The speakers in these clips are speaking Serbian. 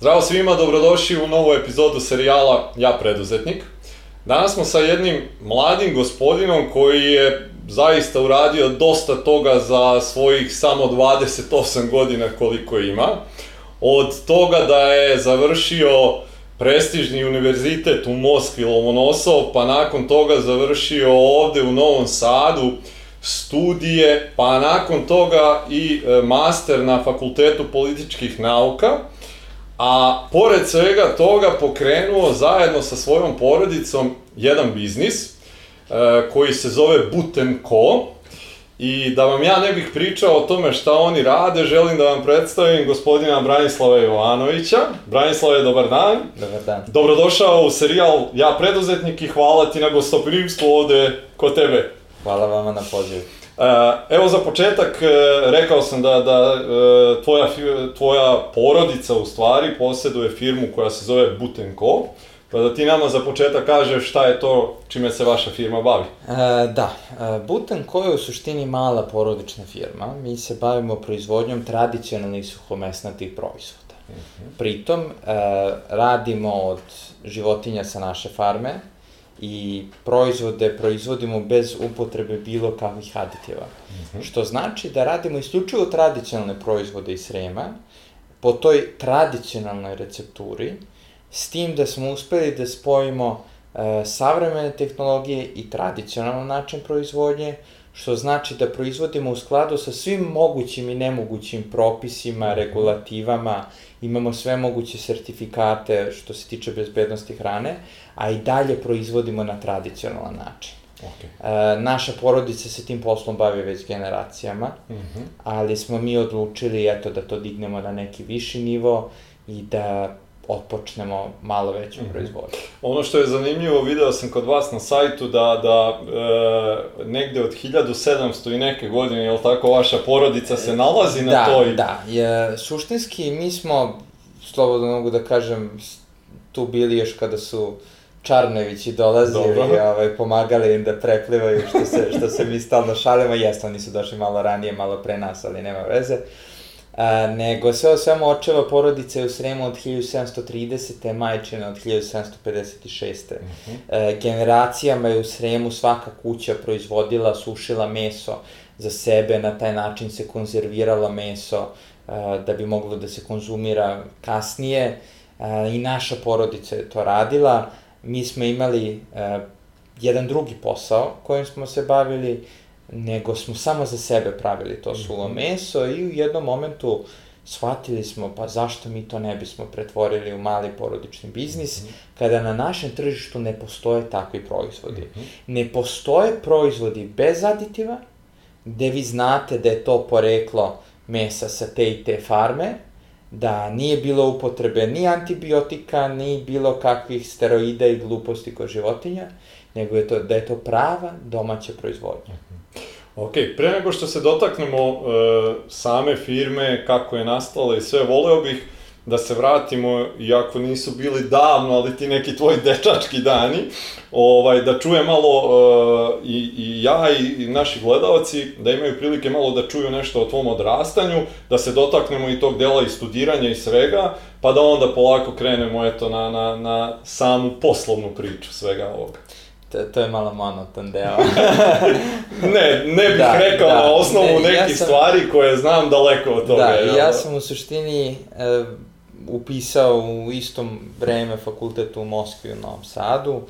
Zdravo svima, dobrodošli u novu epizodu serijala Ja preduzetnik. Danas smo sa jednim mladim gospodinom koji je zaista uradio dosta toga za svojih samo 28 godina koliko ima. Od toga da je završio prestižni univerzitet u Moskvi Lomonosov, pa nakon toga završio ovde u Novom Sadu studije, pa nakon toga i e, master na Fakultetu političkih nauka, a pored svega toga pokrenuo zajedno sa svojom porodicom jedan biznis e, koji se zove Buten Co. I da vam ja ne bih pričao o tome šta oni rade, želim da vam predstavim gospodina Branislava Jovanovića. Branislave, dobar dan. Dobar dan. Dobrodošao u serijal Ja preduzetnik i hvala ti na gostoprimstvu ovde kod tebe. Hvala vama na pozivu. Evo za početak, e, rekao sam da, da e, tvoja, tvoja porodica u stvari posjeduje firmu koja se zove Butenko, pa da ti nama za početak kažeš šta je to čime se vaša firma bavi. E, da, Butenko je u suštini mala porodična firma. Mi se bavimo proizvodnjom tradicionalnih suhomesnatih proizvoda. Mhm. Pritom, e, radimo od životinja sa naše farme, i proizvode proizvodimo bez upotrebe bilo kakvih aditiva. Mm -hmm. Što znači da radimo isključivo tradicionalne proizvode iz Srema, po toj tradicionalnoj recepturi, s tim da smo uspeli da spojimo e, savremene tehnologije i tradicionalan način proizvodnje, što znači da proizvodimo u skladu sa svim mogućim i nemogućim propisima, mhm. regulativama, imamo sve moguće sertifikate što se tiče bezbednosti hrane, a i dalje proizvodimo na tradicionalan način. Okay. E, naša porodica se tim poslom bavi već generacijama, mm -hmm. ali smo mi odlučili eto da to dignemo na neki viši nivo i da otpočnemo malo veću -hmm. proizvodnju. Ono što je zanimljivo, video sam kod vas na sajtu da, da e, negde od 1700 i neke godine, je li tako, vaša porodica se nalazi na da, toj... Da, je, suštinski mi smo, slobodno mogu da kažem, tu bili još kada su Čarnevići dolazili i ovaj, pomagali im da preplivaju, što se, što se mi stalno šalimo, jesno, oni su došli malo ranije, malo pre nas, ali nema veze. Uh, a, nego sve o svemu očeva porodice u Sremu od 1730. majčina od 1756. Uh -huh. e, generacijama je u Sremu svaka kuća proizvodila, sušila meso za sebe, na taj način se konzervirala meso a, da bi moglo da se konzumira kasnije a, i naša porodica je to radila. Mi smo imali a, jedan drugi posao kojim smo se bavili, nego smo samo za sebe pravili to suvo mhm. meso i u jednom momentu shvatili smo pa zašto mi to ne bismo pretvorili u mali porodični biznis mm -hmm. kada na našem tržištu ne postoje takvi proizvodi. Mm -hmm. Ne postoje proizvodi bez aditiva, gde vi znate da je to poreklo mesa sa te i te farme, da nije bilo upotrebe ni antibiotika, ni bilo kakvih steroida i gluposti kod životinja, nego je to, da je to prava domaća proizvodnja. Mm Ok, pre nego što se dotaknemo uh, same firme, kako je nastala i sve, voleo bih da se vratimo, iako nisu bili davno, ali ti neki tvoji dečački dani, ovaj, da čuje malo uh, i, i ja i, i naši gledalci, da imaju prilike malo da čuju nešto o tvom odrastanju, da se dotaknemo i tog dela i studiranja i svega, pa da onda polako krenemo eto na, na, na samu poslovnu priču svega ovoga. To, to je malo monoton deo. ne, ne bih da, rekao da, na osnovu ne, nekih ja sam, stvari koje znam daleko od toga. Da, ja, ja sam u suštini e, upisao u istom vreme fakultet u Moskvi u Novom Sadu.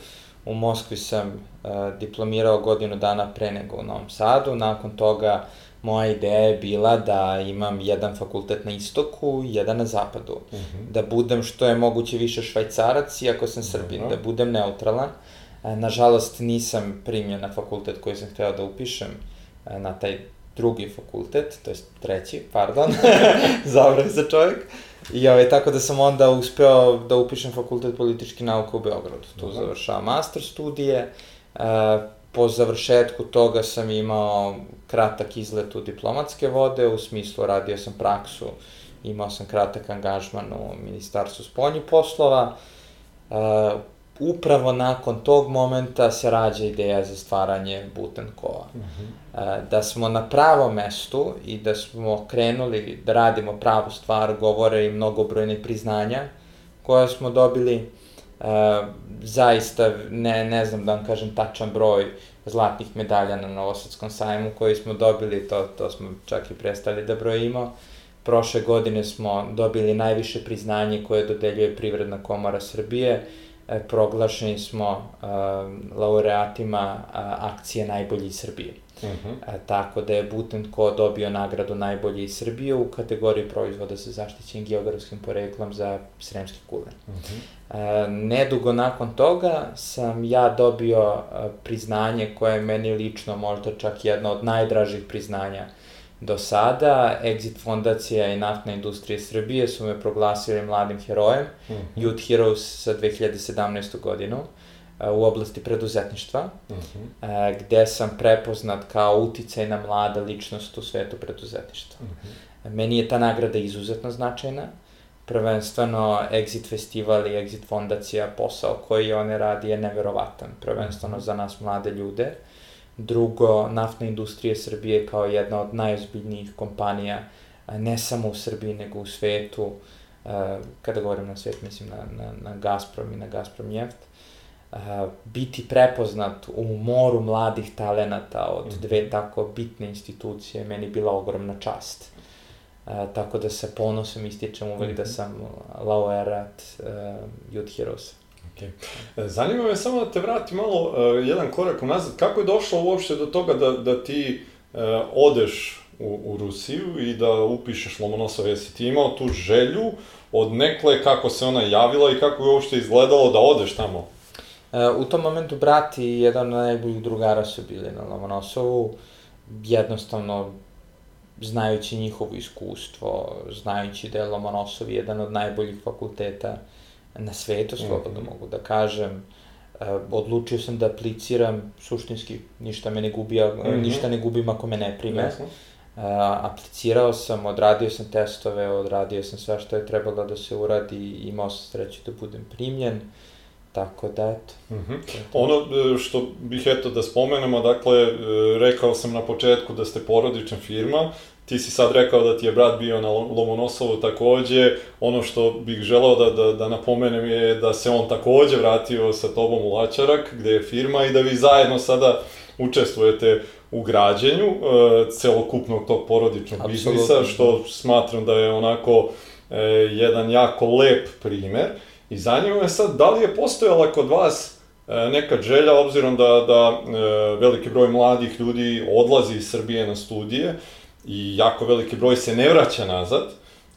U Moskvi sam e, diplomirao godinu dana pre nego u Novom Sadu. Nakon toga moja ideja je bila da imam jedan fakultet na istoku i jedan na zapadu. Uh mhm. -huh. Da budem što je moguće više švajcarac, iako sam srbin, uh -huh. da budem neutralan. Nažalost, nisam primljen na fakultet koji sam hteo da upišem e, na taj drugi fakultet, to je treći, pardon, zavrah za čovjek. I ovaj, tako da sam onda uspeo da upišem fakultet politički nauka u Beogradu. Tu Aha. završao master studije. E, po završetku toga sam imao kratak izlet u diplomatske vode, u smislu radio sam praksu, imao sam kratak angažman u Ministarstvu spoljnih poslova. Upravo nakon tog momenta se rađa ideja za stvaranje Butenkova. Uh -huh. Da smo na pravom mestu i da smo krenuli da radimo pravu stvar, govore i mnogobrojne priznanja koja smo dobili. Zaista, ne, ne znam da vam kažem tačan broj zlatnih medalja na Novosadskom sajmu koji smo dobili, to, to smo čak i prestali da brojimo. Prošle godine smo dobili najviše priznanje koje dodeljuje Privredna komora Srbije, E, proglašeni smo e, laureatima e, akcije Najbolji iz Srbije. Uh -huh. tako da je Butenko dobio nagradu Najbolji iz Srbije u kategoriji proizvoda sa zaštićenim geografskim poreklom za sremski kulen. Uh -huh. nedugo nakon toga sam ja dobio priznanje koje je meni lično možda čak jedno od najdražih priznanja do sada. Exit fondacija i naftna industrija Srbije su me proglasili mladim herojem, mm -hmm. Youth Heroes za 2017. godinu u oblasti preduzetništva, mm -hmm. gde sam prepoznat kao uticajna mlada ličnost u svetu preduzetništva. Mm -hmm. Meni je ta nagrada izuzetno značajna, prvenstveno Exit festival i Exit fondacija, posao koji one radi je neverovatan, prvenstveno mm -hmm. za nas mlade ljude. Uh, Drugo, naftna industrija Srbije kao jedna od najozbiljnijih kompanija, ne samo u Srbiji, nego u svetu, kada govorim na svet, mislim na, na, na Gazprom i na Gazprom Jeft, biti prepoznat u moru mladih talenata od mhm. dve tako bitne institucije, meni bila ogromna čast. tako da se ponosom ističem uvek da mhm. sam laureat Youth Heroes. Okay. E, zanima me samo da te vrati malo uh, jedan korak unazad. Kako je došlo uopšte do toga da, da ti uh, odeš u, u Rusiju i da upišeš Lomonosov? Jesi ti imao tu želju od nekle kako se ona javila i kako je uopšte izgledalo da odeš tamo? Uh, u tom momentu brat i jedan od najboljih drugara su bili na Lomonosovu. Jednostavno, znajući njihovo iskustvo, znajući da je Lomonosov jedan od najboljih fakulteta uh, na svetu, slobodno mm mogu da kažem. Uh, odlučio sam da apliciram, suštinski ništa me ne gubi, mm -hmm. ništa ne gubim ako me ne prime. Jasno. Uh, aplicirao sam, odradio sam testove, odradio sam sve što je trebalo da se uradi i imao sam sreću da budem primljen. Tako da, eto. Mm -hmm. Ono e, što bih eto da spomenemo, dakle, e, rekao sam na početku da ste porodična firma, ti si sad rekao da ti je brat bio na Lomonosovu takođe, ono što bih želeo da, da, da napomenem je da se on takođe vratio sa tobom u Lačarak, gde je firma i da vi zajedno sada učestvujete u građenju e, celokupnog tog porodičnog Absolutno. biznisa, što smatram da je onako e, jedan jako lep primer. I zanima me sad, da li je postojala kod vas e, neka želja, obzirom da, da e, veliki broj mladih ljudi odlazi iz Srbije na studije, i jako veliki broj se ne vraća nazad,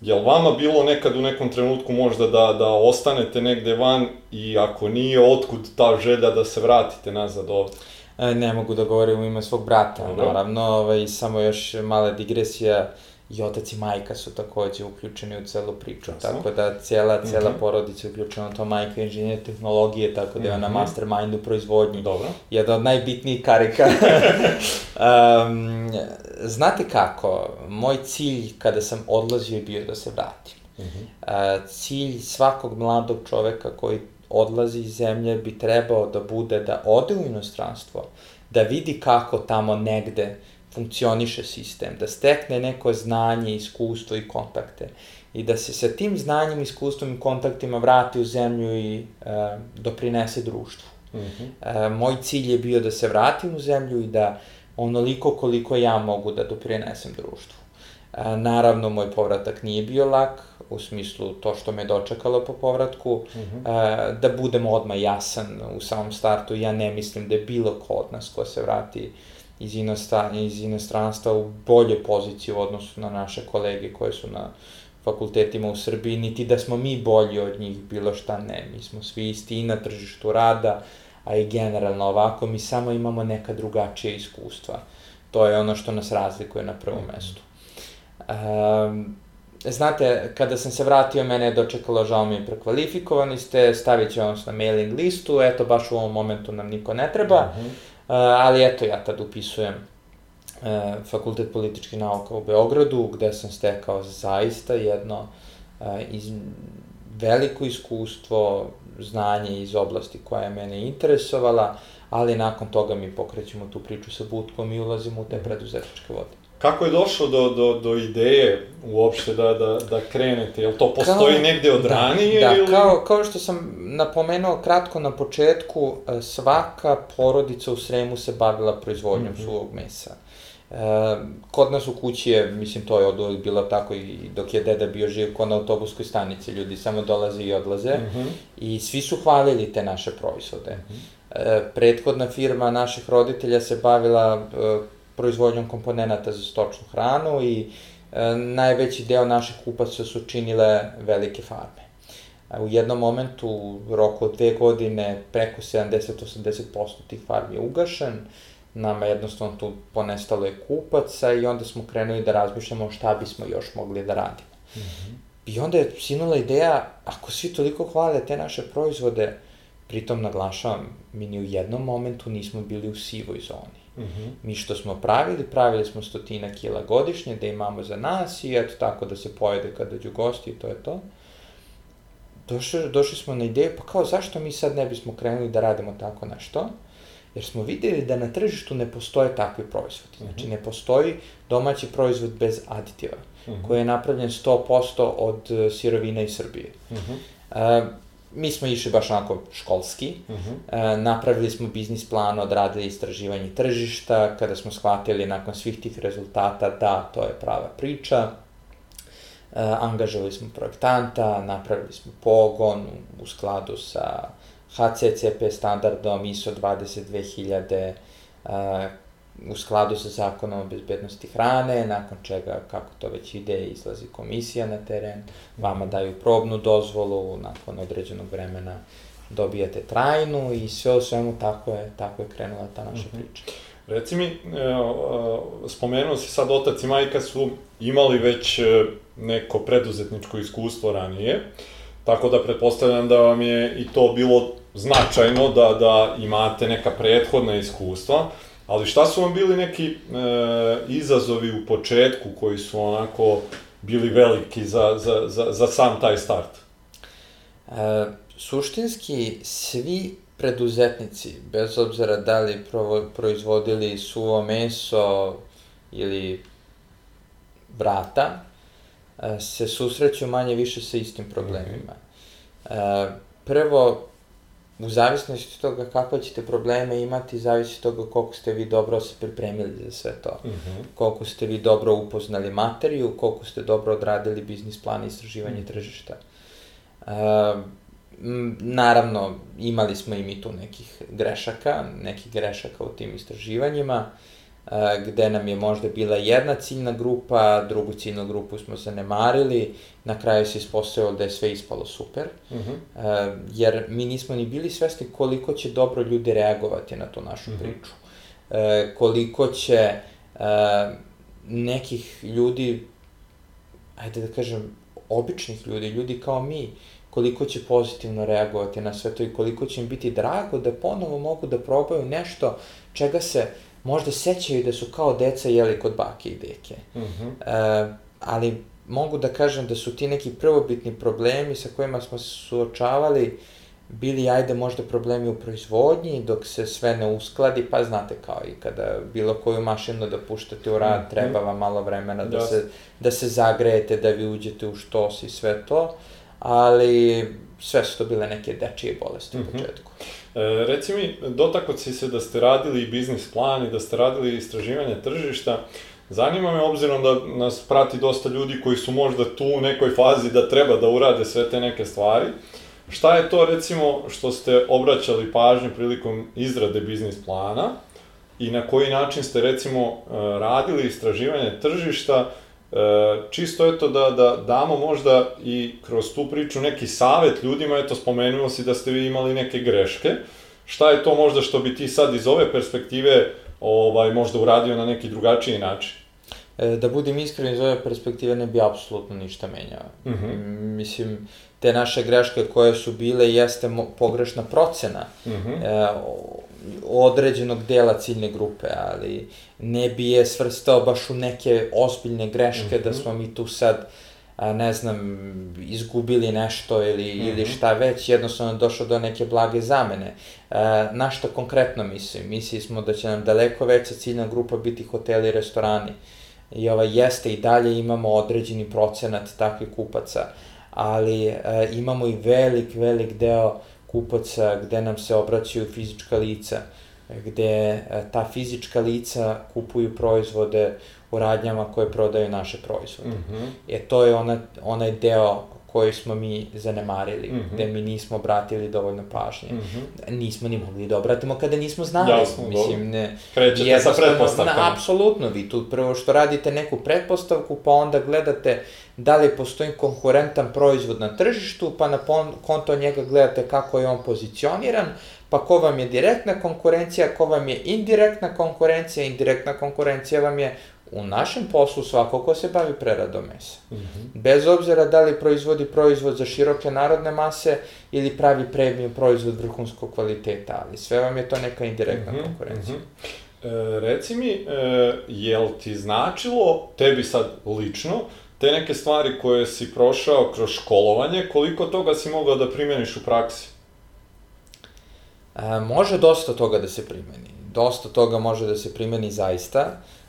Jel vama bilo nekad u nekom trenutku možda da, da ostanete negde van i ako nije, otkud ta želja da se vratite nazad ovde? E, ne mogu da govorim u ime svog brata, Dobro. naravno, ovaj, samo još mala digresija i otac i majka su takođe uključeni u celu priču, Jasno. tako da cijela, cijela mm -hmm. porodica je uključena to majka je inženjer tehnologije, tako da je ona mm -hmm. mastermind u proizvodnji. Dobro. Jedna od najbitnijih karika. um, znate kako, moj cilj kada sam odlazio je bio da se vratim. Mm -hmm. uh, cilj svakog mladog čoveka koji odlazi iz zemlje bi trebao da bude da ode u inostranstvo, da vidi kako tamo negde funkcioniše sistem, da stekne neko znanje, iskustvo i kontakte i da se sa tim znanjem, iskustvom i kontaktima vrati u zemlju i e, doprinese društvu. Mm -hmm. e, moj cilj je bio da se vratim u zemlju i da onoliko koliko ja mogu da doprinesem društvu. E, naravno, moj povratak nije bio lak, u smislu to što me dočekalo po povratku, mm -hmm. e, da budem odmah jasan u samom startu, ja ne mislim da je bilo ko od nas ko se vrati iz, inostranstva, iz inostranstva u bolje poziciji u odnosu na naše kolege koje su na fakultetima u Srbiji, niti da smo mi bolji od njih, bilo šta ne. Mi smo svi isti i na tržištu rada, a i generalno ovako, mi samo imamo neka drugačija iskustva. To je ono što nas razlikuje na prvom mestu. Um, znate, kada sam se vratio, mene je dočekalo, žao mi je, prekvalifikovani ste, stavit će vas na mailing listu, eto, baš u ovom momentu nam niko ne treba. Uh mhm. -huh ali eto, ja tad upisujem e, Fakultet političkih nauka u Beogradu, gde sam stekao zaista jedno e, iz, veliko iskustvo, znanje iz oblasti koja je mene interesovala, ali nakon toga mi pokrećemo tu priču sa Butkom i ulazimo u te preduzetničke vode. Kako je došlo do, do, do ideje uopšte da, da, da krenete? Je li to postoji kao, negde od da, ranije? Da, ili... kao, kao što sam napomenuo kratko na početku, e, svaka porodica u Sremu se bavila proizvodnjom mm -hmm. suvog mesa. E, kod nas u kući je, mislim, to je od uvijek bilo tako i dok je deda bio živ kod na autobuskoj stanici, ljudi samo dolaze i odlaze mm -hmm. i svi su hvalili te naše proizvode. Mm -hmm. e, prethodna firma naših roditelja se bavila e, proizvodnjom komponenta za stočnu hranu i e, najveći deo naših kupaca su činile velike farme. E, u jednom momentu, u roku od dve godine, preko 70-80% tih farmi je ugašen, nama jednostavno tu ponestalo je kupaca i onda smo krenuli da razmišljamo šta bismo još mogli da radimo. Mm -hmm. I onda je sinula ideja, ako svi toliko hvale te naše proizvode, pritom naglašavam, mi ni u jednom momentu nismo bili u sivoj zoni. Mm -hmm. Mi što smo pravili, pravili smo stotina kila godišnje da imamo za nas i eto tako da se pojede kad dođu gosti i to je to. Došli, došli smo na ideju, pa kao zašto mi sad ne bismo krenuli da radimo tako nešto? Jer smo videli da na tržištu ne postoje takvi proizvodi. Mm -hmm. Znači ne postoji domaći proizvod bez aditiva, mm -hmm. koji je napravljen 100% od uh, sirovina iz Srbije. Mm -hmm. uh, mi smo išli baš onako školski, uh mhm. -huh. e, napravili smo biznis plan, odradili istraživanje tržišta, kada smo shvatili nakon svih tih rezultata da to je prava priča, e, angažovali smo projektanta, napravili smo pogon u skladu sa HCCP standardom ISO 22000, e, u skladu sa zakonom o bezbednosti hrane, nakon čega, kako to već ide, izlazi komisija na teren, vama daju probnu dozvolu, nakon određenog vremena dobijate trajnu i sve u svemu tako je, tako je krenula ta naša mm -hmm. priča. Reci mi, spomenuo si sad otac i majka su imali već e, neko preduzetničko iskustvo ranije, tako da pretpostavljam da vam je i to bilo značajno da, da imate neka prethodna iskustva. Ali šta su vam bili neki e, izazovi u početku koji su onako bili veliki za, za, za, za sam taj start? E, suštinski, svi preduzetnici, bez obzira da li provo, proizvodili suvo meso ili vrata, e, se susreću manje više sa istim problemima. -hmm. e, prvo, u zavisnosti od toga kakve ćete probleme imati, zavisi od toga koliko ste vi dobro se pripremili za sve to. Mm -hmm. Koliko ste vi dobro upoznali materiju, koliko ste dobro odradili biznis plan i istraživanje mm -hmm. tržišta. Uh, naravno, imali smo i mi tu nekih grešaka, nekih grešaka u tim istraživanjima. Uh, gde nam je možda bila jedna ciljna grupa, drugu ciljnu grupu smo zanemarili, na kraju se ispostavilo da je sve ispalo super, uh mhm. -huh. jer mi nismo ni bili svesni koliko će dobro ljudi reagovati na tu našu uh mhm. -huh. priču, koliko će nekih ljudi, ajde da kažem, običnih ljudi, ljudi kao mi, koliko će pozitivno reagovati na sve to i koliko će im biti drago da ponovo mogu da probaju nešto čega se možda sećaju da su kao deca jeli kod bake i deke. Mm -hmm. e, ali mogu da kažem da su ti neki prvobitni problemi sa kojima smo se suočavali bili, ajde, možda problemi u proizvodnji, dok se sve ne uskladi, pa znate, kao i kada bilo koju mašinu da puštate u rad, mm -hmm. treba vam malo vremena da, se, da se zagrejete, da vi uđete u štos i sve to, ali sve su to bile neke dečije bolesti mm -hmm. u mhm. početku. E, reci mi, dotakot si se da ste radili i biznis plan i da ste radili istraživanje tržišta. Zanima me, obzirom da nas prati dosta ljudi koji su možda tu u nekoj fazi da treba da urade sve te neke stvari, šta je to recimo što ste obraćali pažnju prilikom izrade biznis plana i na koji način ste recimo e, radili istraživanje tržišta čisto eto da, da damo možda i kroz tu priču neki savet ljudima, eto spomenuo si da ste vi imali neke greške, šta je to možda što bi ti sad iz ove perspektive ovaj, možda uradio na neki drugačiji način? E, da budem iskren iz ove perspektive ne bi apsolutno ništa menjao. Uh mhm. -huh. Mislim, te naše greške koje su bile jeste pogrešna procena. Uh mhm. -huh. e, određenog dela ciljne grupe, ali ne bi je svrstao baš u neke ozbiljne greške mm -hmm. da mhm. smo mi tu sad ne znam, izgubili nešto ili, mm -hmm. ili šta već, jednostavno došlo do neke blage zamene. Na što konkretno mislim? Mislili smo da će nam daleko veća ciljna grupa biti hoteli i restorani. I ovaj, jeste i dalje imamo određeni procenat takvih kupaca, ali e, imamo i velik, velik deo kupaca gde nam se obraćaju fizička lica, gde e, ta fizička lica kupuju proizvode u radnjama koje prodaju naše proizvode. Mm -hmm. E to je ona, onaj deo koji smo mi zanemarili, mm -hmm. gde mi nismo obratili dovoljno pažnje. Mm -hmm. Nismo ni mogli da obratimo kada nismo znali. Jasno, Mislim, ne, Krećete sa pretpostavkama. Na, apsolutno, vi tu prvo što radite neku pretpostavku, pa onda gledate da li postoji konkurentan proizvod na tržištu, pa na konto njega gledate kako je on pozicioniran, pa ko vam je direktna konkurencija, ko vam je indirektna konkurencija, indirektna konkurencija vam je u našem poslu svako ko se bavi preradom mesa. Mm -hmm. Bez obzira da li proizvodi proizvod za široke narodne mase ili pravi premium proizvod vrhunskog kvaliteta, ali sve vam je to neka indirektna mm -hmm. konkurencija. Mm -hmm. E, reci mi, e, jel ti značilo, tebi sad lično, te neke stvari koje si prošao kroz školovanje, koliko toga si mogao da primjeniš u praksi? E, može dosta toga da se primeni. Dosta toga može da se primeni zaista. E,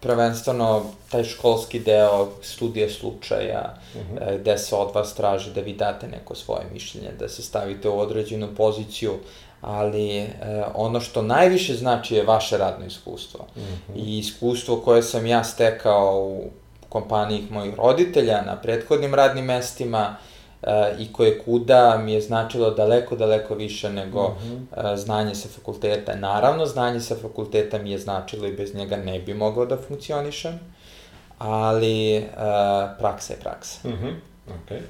prvenstveno taj školski deo studije slučaja, uh mhm. -huh. e, gde se od vas traži da vi date neko svoje mišljenje, da se stavite u određenu poziciju, ali e, ono što najviše znači je vaše radno iskustvo. Uh mhm. -huh. I iskustvo koje sam ja stekao u kompaniji mojih roditelja, na prethodnim radnim mestima, i koje kuda mi je značilo daleko, daleko više nego mm -hmm. znanje sa fakulteta. Naravno, znanje sa fakulteta mi je značilo i bez njega ne bi mogao da funkcionišem, ali praksa je praksa. Mm -hmm. okay.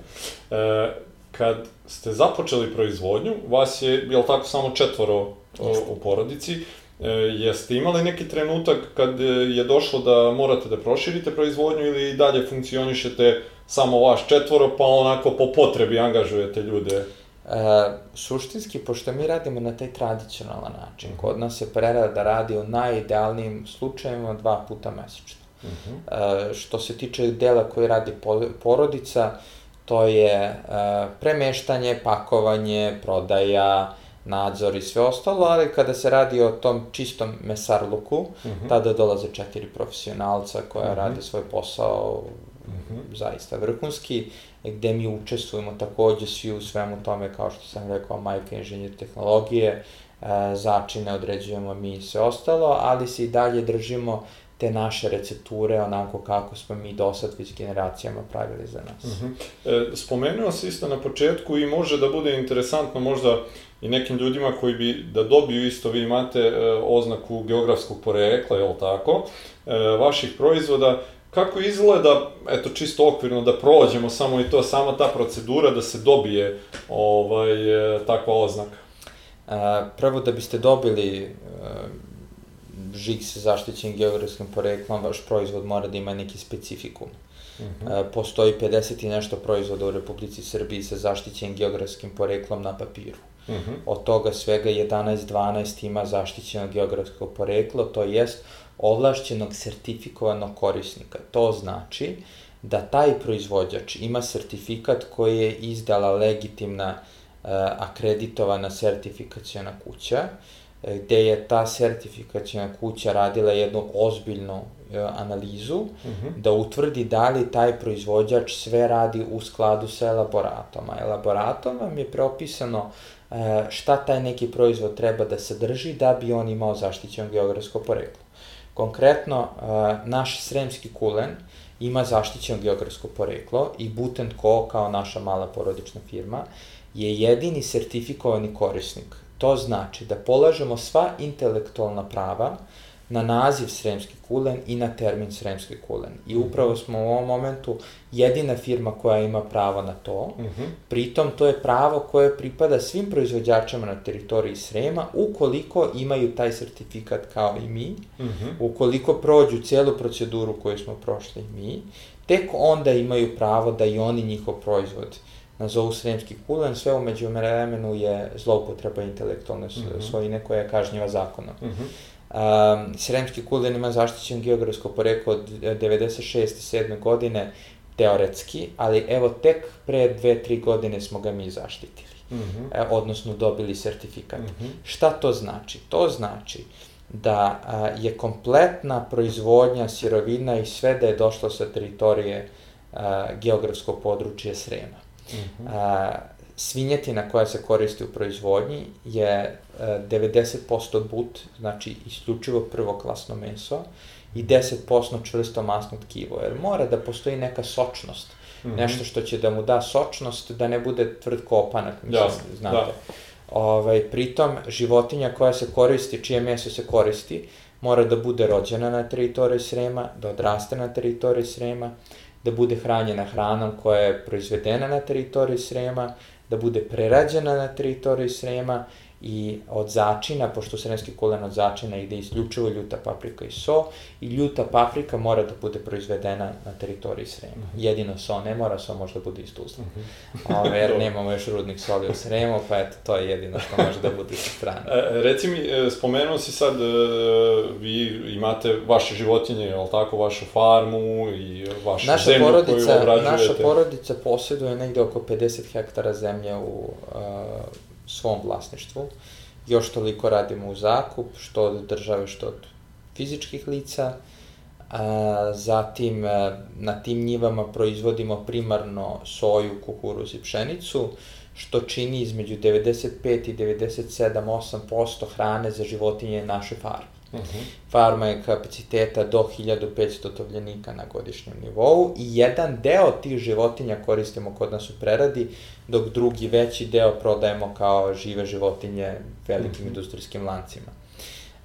e, kad ste započeli proizvodnju, vas je, je li tako, samo četvoro u, u porodici, E, jeste imali neki trenutak kad je došlo da morate da proširite proizvodnju ili dalje funkcionišete samo vaš četvoro, pa onako po potrebi angažujete ljude? E, suštinski, pošto mi radimo na taj tradicionalan način, kod nas se prerada radi u najidealnijim slučajevima dva puta mesečno. Uh mhm. -huh. e, što se tiče dela koji radi porodica, to je e, premeštanje, pakovanje, prodaja, nadzor i sve ostalo, ali kada se radi o tom čistom mesarluku, uh mhm. -huh. tada dolaze četiri profesionalca koja uh mhm. -huh. rade svoj posao. Zaista vrhunski, gde mi učestvujemo takođe svi u svemu tome, kao što sam rekao, majka inženjer tehnologije, e, začine određujemo mi i sve ostalo, ali se i dalje držimo te naše recepture onako kako smo mi do sad već generacijama pravili za nas. Uh -huh. e, spomenuo si isto na početku i može da bude interesantno možda i nekim ljudima koji bi da dobiju isto, vi imate e, oznaku geografskog porekla, je tako, e, vaših proizvoda, kako izgleda, eto čisto okvirno da prođemo samo i to, sama ta procedura da se dobije ovaj, e, takva oznaka? A, e, prvo da biste dobili e, žig sa zaštićenim geografskim poreklom, vaš proizvod mora da ima neki specifikum. Uh mhm. -huh. Postoji 50 i nešto proizvoda u Republici Srbiji sa zaštićenim geografskim poreklom na papiru. Uh mhm. -huh. Od toga svega 11-12 ima zaštićeno geografsko poreklo, to jest ovlašćenog sertifikovanog korisnika. To znači da taj proizvođač ima sertifikat koji je izdala legitimna uh, akreditovana sertifikacijona kuća, e, gde je ta sertifikacijona kuća radila jednu ozbiljnu e, analizu uh mhm. -huh. da utvrdi da li taj proizvođač sve radi u skladu sa elaboratom. A elaboratom vam je propisano E, šta taj neki proizvod treba da sadrži da bi on imao zaštićeno geografsko poreklo. Konkretno, e, naš sremski kulen ima zaštićeno geografsko poreklo i Buten Co. kao naša mala porodična firma je jedini sertifikovani korisnik. To znači da polažemo sva intelektualna prava na naziv Sremski kulen i na termin Sremski kulen. I mhm. upravo smo u ovom momentu jedina firma koja ima pravo na to. Uh mhm. -huh. Pritom to je pravo koje pripada svim proizvođačama na teritoriji Srema ukoliko imaju taj sertifikat kao i mi, uh mhm. -huh. ukoliko prođu celu proceduru koju smo prošli mi, tek onda imaju pravo da i oni njihov proizvod nazovu Sremski kulen, sve umeđu vremenu je zloupotreba intelektualne uh -huh. svojine koja je kažnjiva zakonom. Uh -huh. Um, Sremski kulen ima zaštićen geografsko poreklo od 96. 7. godine teoretski, ali evo tek pre dve, tri godine smo ga mi zaštitili. Mm -hmm. odnosno dobili sertifikat. Mm -hmm. Šta to znači? To znači da a, je kompletna proizvodnja sirovina i sve da je došlo sa teritorije a, geografskog područja Srema. Mm -hmm. a, svinjetina koja se koristi u proizvodnji je a, 90% but, znači isključivo prvoklasno meso, i 10% čvrsto masno tkivo, jer mora da postoji neka sočnost, mm -hmm. nešto što će da mu da sočnost, da ne bude tvrd kopanak, mislim, Jasne, znate. Da. Ovaj, pritom, životinja koja se koristi, čije meso se koristi, mora da bude rođena na teritoriji Srema, da odraste na teritoriji Srema, da bude hranjena hranom koja je proizvedena na teritoriji Srema, da bude prerađena na teritoriji Srema i od začina, pošto sremski kulen od začina ide isključivo ljuta paprika i so, i ljuta paprika mora da bude proizvedena na teritoriji Srema. Mm -hmm. Jedino so ne mora, so može da bude iz Tuzla. Mm -hmm. Ove, jer nemamo još rudnik soli u Sremu, pa eto, to je jedino što može da bude sa strane. E, reci mi, e, spomenuo si sad, e, vi imate vaše životinje, je li tako, vašu farmu i vašu naša zemlju porodica, koju obrađujete? Naša porodica posjeduje negde oko 50 hektara zemlje u uh, svom vlasništvu. Još toliko radimo u zakup, što od države, što od fizičkih lica. A, zatim, a, na tim njivama proizvodimo primarno soju, kukuruz i pšenicu, što čini između 95 i 97-8% hrane za životinje naše farme. Uh mhm. -huh. Farma je kapaciteta do 1500 tovljenika na godišnjem nivou i jedan deo tih životinja koristimo kod nas u preradi, dok drugi veći deo prodajemo kao žive životinje velikim uh mhm. -huh. industrijskim lancima.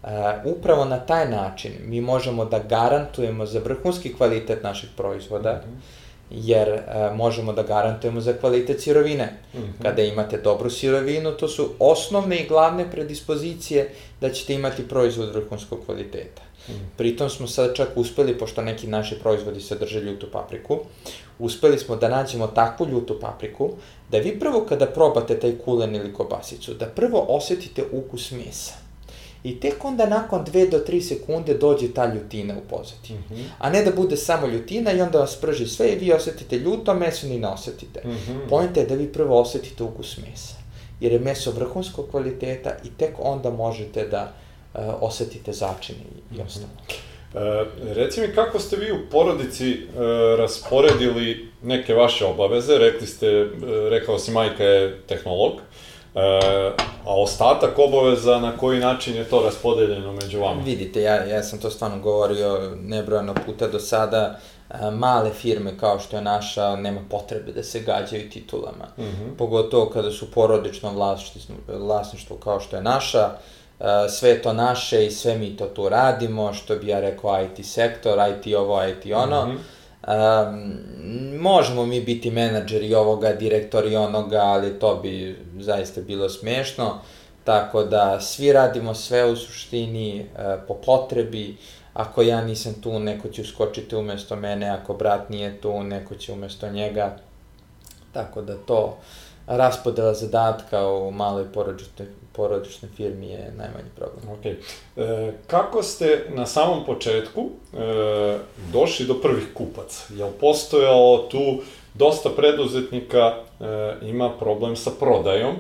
Uh, upravo na taj način mi možemo da garantujemo za vrhunski kvalitet naših proizvoda, uh mhm. -huh jer e, možemo da garantujemo za kvalitet sirovine. Mm -hmm. Kada imate dobru sirovinu, to su osnovne i glavne predispozicije da ćete imati proizvod vrhunskog kvaliteta. Mm. Pritom smo sad čak uspeli, pošto neki naši proizvodi sadrže ljutu papriku, uspeli smo da nađemo takvu ljutu papriku, da vi prvo kada probate taj kulen ili kobasicu, da prvo osetite ukus mesa. I tek onda nakon 2 do 3 sekunde dođe ta ljutina u pozadinu. Mm -hmm. A ne da bude samo ljutina i onda vas prži sve i vi osetite ljuto meso ni ne osetite. Mm -hmm. Pojenta je da vi prvo osetite ukus mesa. Jer je meso vrhunskog kvaliteta i tek onda možete da uh, osetite začine i, i mhm. ostalo. E, reci mi kako ste vi u porodici e, rasporedili neke vaše obaveze, rekli ste, e, rekao si majka je tehnolog, E, a ostatak obaveza, na koji način je to raspodeljeno među vama? Vidite, ja, ja sam to stvarno govorio nebrojano puta do sada, e, male firme kao što je naša nema potrebe da se gađaju titulama. Mm -hmm. Pogotovo kada su porodično vlasništvo, vlasništvo kao što je naša, e, sve to naše i sve mi to tu radimo, što bi ja rekao IT sektor, IT ovo, IT ono. Mm -hmm Um, možemo mi biti menadžeri ovoga, direktori onoga, ali to bi zaista bilo smešno. Tako da svi radimo sve u suštini e, po potrebi. Ako ja nisam tu, neko će uskočiti umesto mene, ako brat nije tu, neko će umesto njega. Tako da to raspodela zadatka u maloj porodičnoj, porodičnoj firmi je najmanji problem. Ok. E, kako ste na samom početku e, došli do prvih kupaca? Je li postojalo tu dosta preduzetnika e, ima problem sa prodajom?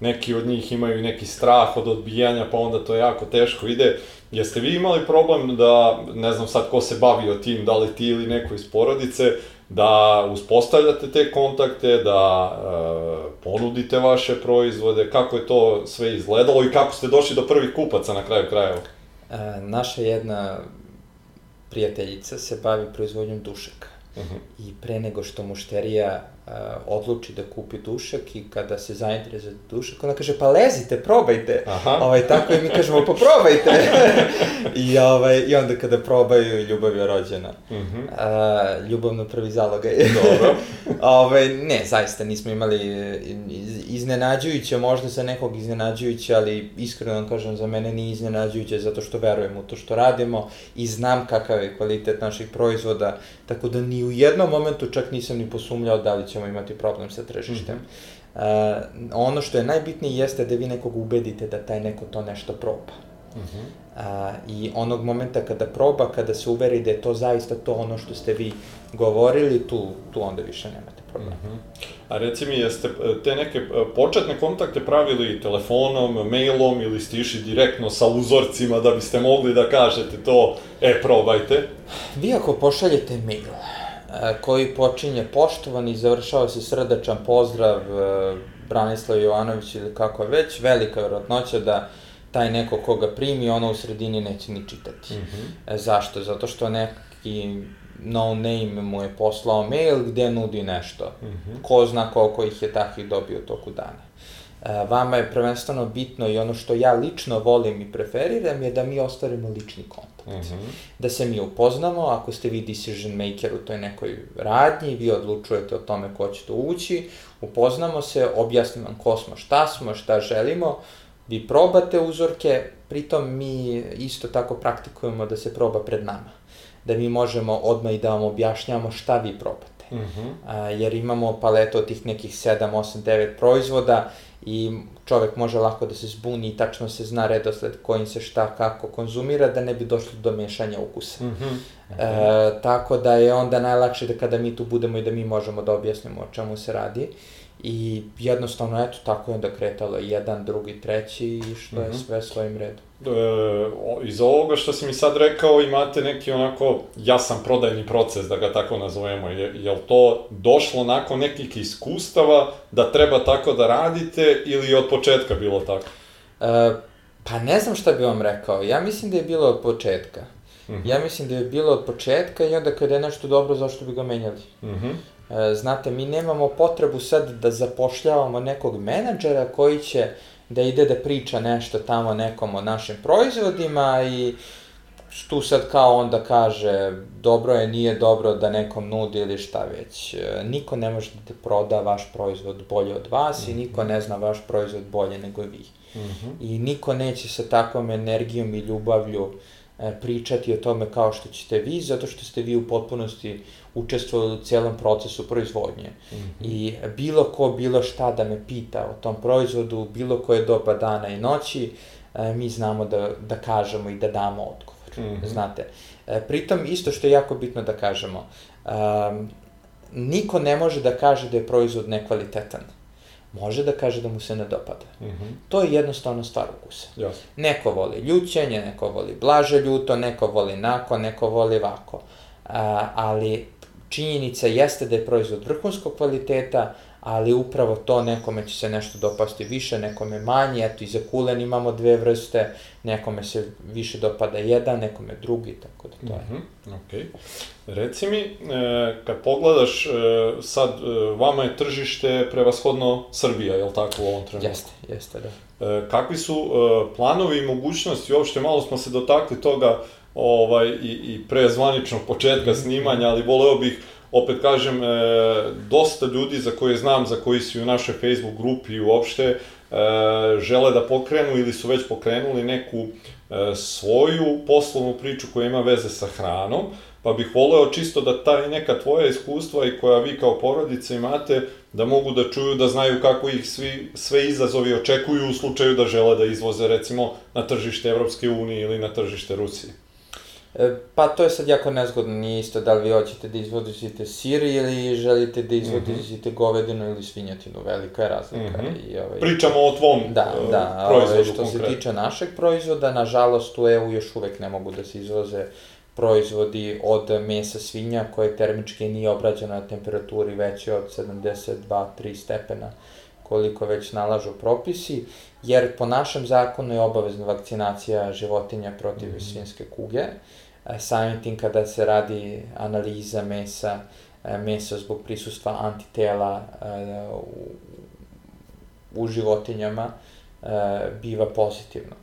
Neki od njih imaju neki strah od odbijanja, pa onda to jako teško ide. Jeste vi imali problem da, ne znam sad ko se bavio tim, da li ti ili neko iz porodice, da uspostavljate te kontakte, da e, ponudite vaše proizvode, kako je to sve izgledalo i kako ste došli do prvih kupaca na kraju krajeva? E, naša jedna prijateljica se bavi proizvodnjom dušaka. Uh mhm. -huh. I pre nego što mušterija odluči da kupi dušak i kada se zainteresuje za dušak, ona kaže, pa lezite, probajte. Aha. Ovaj, tako i mi kažemo, pa probajte. I, ovaj, I onda kada probaju, ljubav je rođena. Uh mhm. -huh. A, ljubav na prvi zalogaj. Dobro. ovaj, ne, zaista nismo imali iznenađujuće, možda za nekog iznenađujuće, ali iskreno vam kažem, za mene nije iznenađujuće zato što verujem u to što radimo i znam kakav je kvalitet naših proizvoda, tako da ni u jednom momentu čak nisam ni posumljao da li ćemo imati problem sa tržištem. Mm -hmm. uh, ono što je najbitnije jeste da vi nekog ubedite da taj neko to nešto proba. Uh -huh. A, I onog momenta kada proba, kada se uveri da je to zaista to ono što ste vi govorili, tu, tu onda više nemate Uh -huh. A reci mi, jeste e, te neke e, početne kontakte pravili telefonom, mailom ili ste išli direktno sa uzorcima da biste mogli da kažete to, e, probajte? Vi ako pošaljete mail e, koji počinje poštovan i završava se srdačan pozdrav Branislav Jovanović ili kako već, velika verovatnoća da taj neko koga primi, ono u sredini neće ni čitati. Mm -hmm. Zašto? Zato što neki no name mu je poslao mail gde nudi nešto. Mm -hmm. Ko zna koliko ih je takvih dobio toku dana. E, vama je prvenstveno bitno i ono što ja lično volim i preferiram je da mi ostvarimo lični kontakt. Mm -hmm. Da se mi upoznamo, ako ste vi decision maker u toj nekoj radnji, vi odlučujete o tome ko će to ući, upoznamo se, objasnim vam ko smo, šta smo, šta želimo, vi probate uzorke, pritom mi isto tako praktikujemo da se proba pred nama da mi možemo odmah i da vam objašnjamo šta vi probate. Mm -hmm. A, jer imamo paletu od tih nekih 7, 8, 9 proizvoda i čovek može lako da se zbuni i tačno se zna redosled kojim se šta kako konzumira da ne bi došlo do mešanja ukusa. Mm -hmm. E, tako da je onda najlakše da kada mi tu budemo i da mi možemo da objasnimo o čemu se radi. I jednostavno, eto, tako je onda kretalo jedan, drugi, treći i što mm -hmm. je sve svojim redom. E, iz ovoga što si mi sad rekao imate neki onako jasan prodajni proces, da ga tako nazovemo. Je, je li to došlo nakon nekih iskustava da treba tako da radite ili je od početka bilo tako? E, pa ne znam šta bi vam rekao. Ja mislim da je bilo od početka. Mm -hmm. Ja mislim da je bilo od početka i onda kada je nešto dobro, zašto bi ga menjali? Mm -hmm. E, znate, mi nemamo potrebu sad da zapošljavamo nekog menadžera koji će da ide da priča nešto tamo nekom o našim proizvodima i tu sad kao onda kaže dobro je, nije dobro da nekom nudi ili šta već. E, niko ne može da te proda vaš proizvod bolje od vas mm -hmm. i niko ne zna vaš proizvod bolje nego vi. Mm -hmm. I niko neće sa takvom energijom i ljubavlju e, pričati o tome kao što ćete vi, zato što ste vi u potpunosti učestvovali u celom procesu proizvodnje. Mm -hmm. I bilo ko, bilo šta da me pita o tom proizvodu, bilo koje doba dana i noći, e, mi znamo da, da kažemo i da damo odgovor. Mm -hmm. Znate, e, pritom isto što je jako bitno da kažemo, um, niko ne može da kaže da je proizvod nekvalitetan. Može da kaže da mu se ne dopada. Mm -hmm. To je jednostavno stvar ukusa. Yes. Neko voli ljućenje, neko voli blaže ljuto, neko voli nako, neko voli vako. A, ali činjenica jeste da je proizvod vrhunskog kvaliteta, ali upravo to nekome će se nešto dopasti više, nekome manje, eto i za kulen imamo dve vrste, nekome se više dopada jedan, nekome drugi, tako da to je. Mm -hmm, ok. Reci mi, e, kad pogledaš, e, sad e, vama je tržište prevashodno Srbija, je li tako u ovom trenutku? Jeste, jeste, da. E, kakvi su e, planovi i mogućnosti, uopšte malo smo se dotakli toga, ovaj, i, i pre zvaničnog početka snimanja, ali voleo bih, opet kažem, e, dosta ljudi za koje znam, za koji su u našoj Facebook grupi i uopšte, e, žele da pokrenu ili su već pokrenuli neku e, svoju poslovnu priču koja ima veze sa hranom, pa bih voleo čisto da ta neka tvoja iskustva i koja vi kao porodica imate, da mogu da čuju, da znaju kako ih svi, sve izazovi očekuju u slučaju da žele da izvoze recimo na tržište Evropske unije ili na tržište Rusije. E, pa to je sad jako nezgodno, nije isto da li vi hoćete da izvodite sir ili želite da izvodite mm -hmm. govedinu ili svinjatinu, velika je razlika. Mm -hmm. I, ovaj, Pričamo o tvom da, uh, da, proizvodu ovaj, što konkret. se tiče našeg proizvoda, nažalost u EU još uvek ne mogu da se izvoze proizvodi od mesa svinja koje termički nije obrađeno na temperaturi veće od 72-3 stepena koliko već nalažu propisi, jer po našem zakonu je obavezna vakcinacija životinja protiv mm -hmm. svinske kuge. E, samim tim kada se radi analiza mesa, e, mesa zbog prisustva antitela e, u, životinjama biva pozitivno.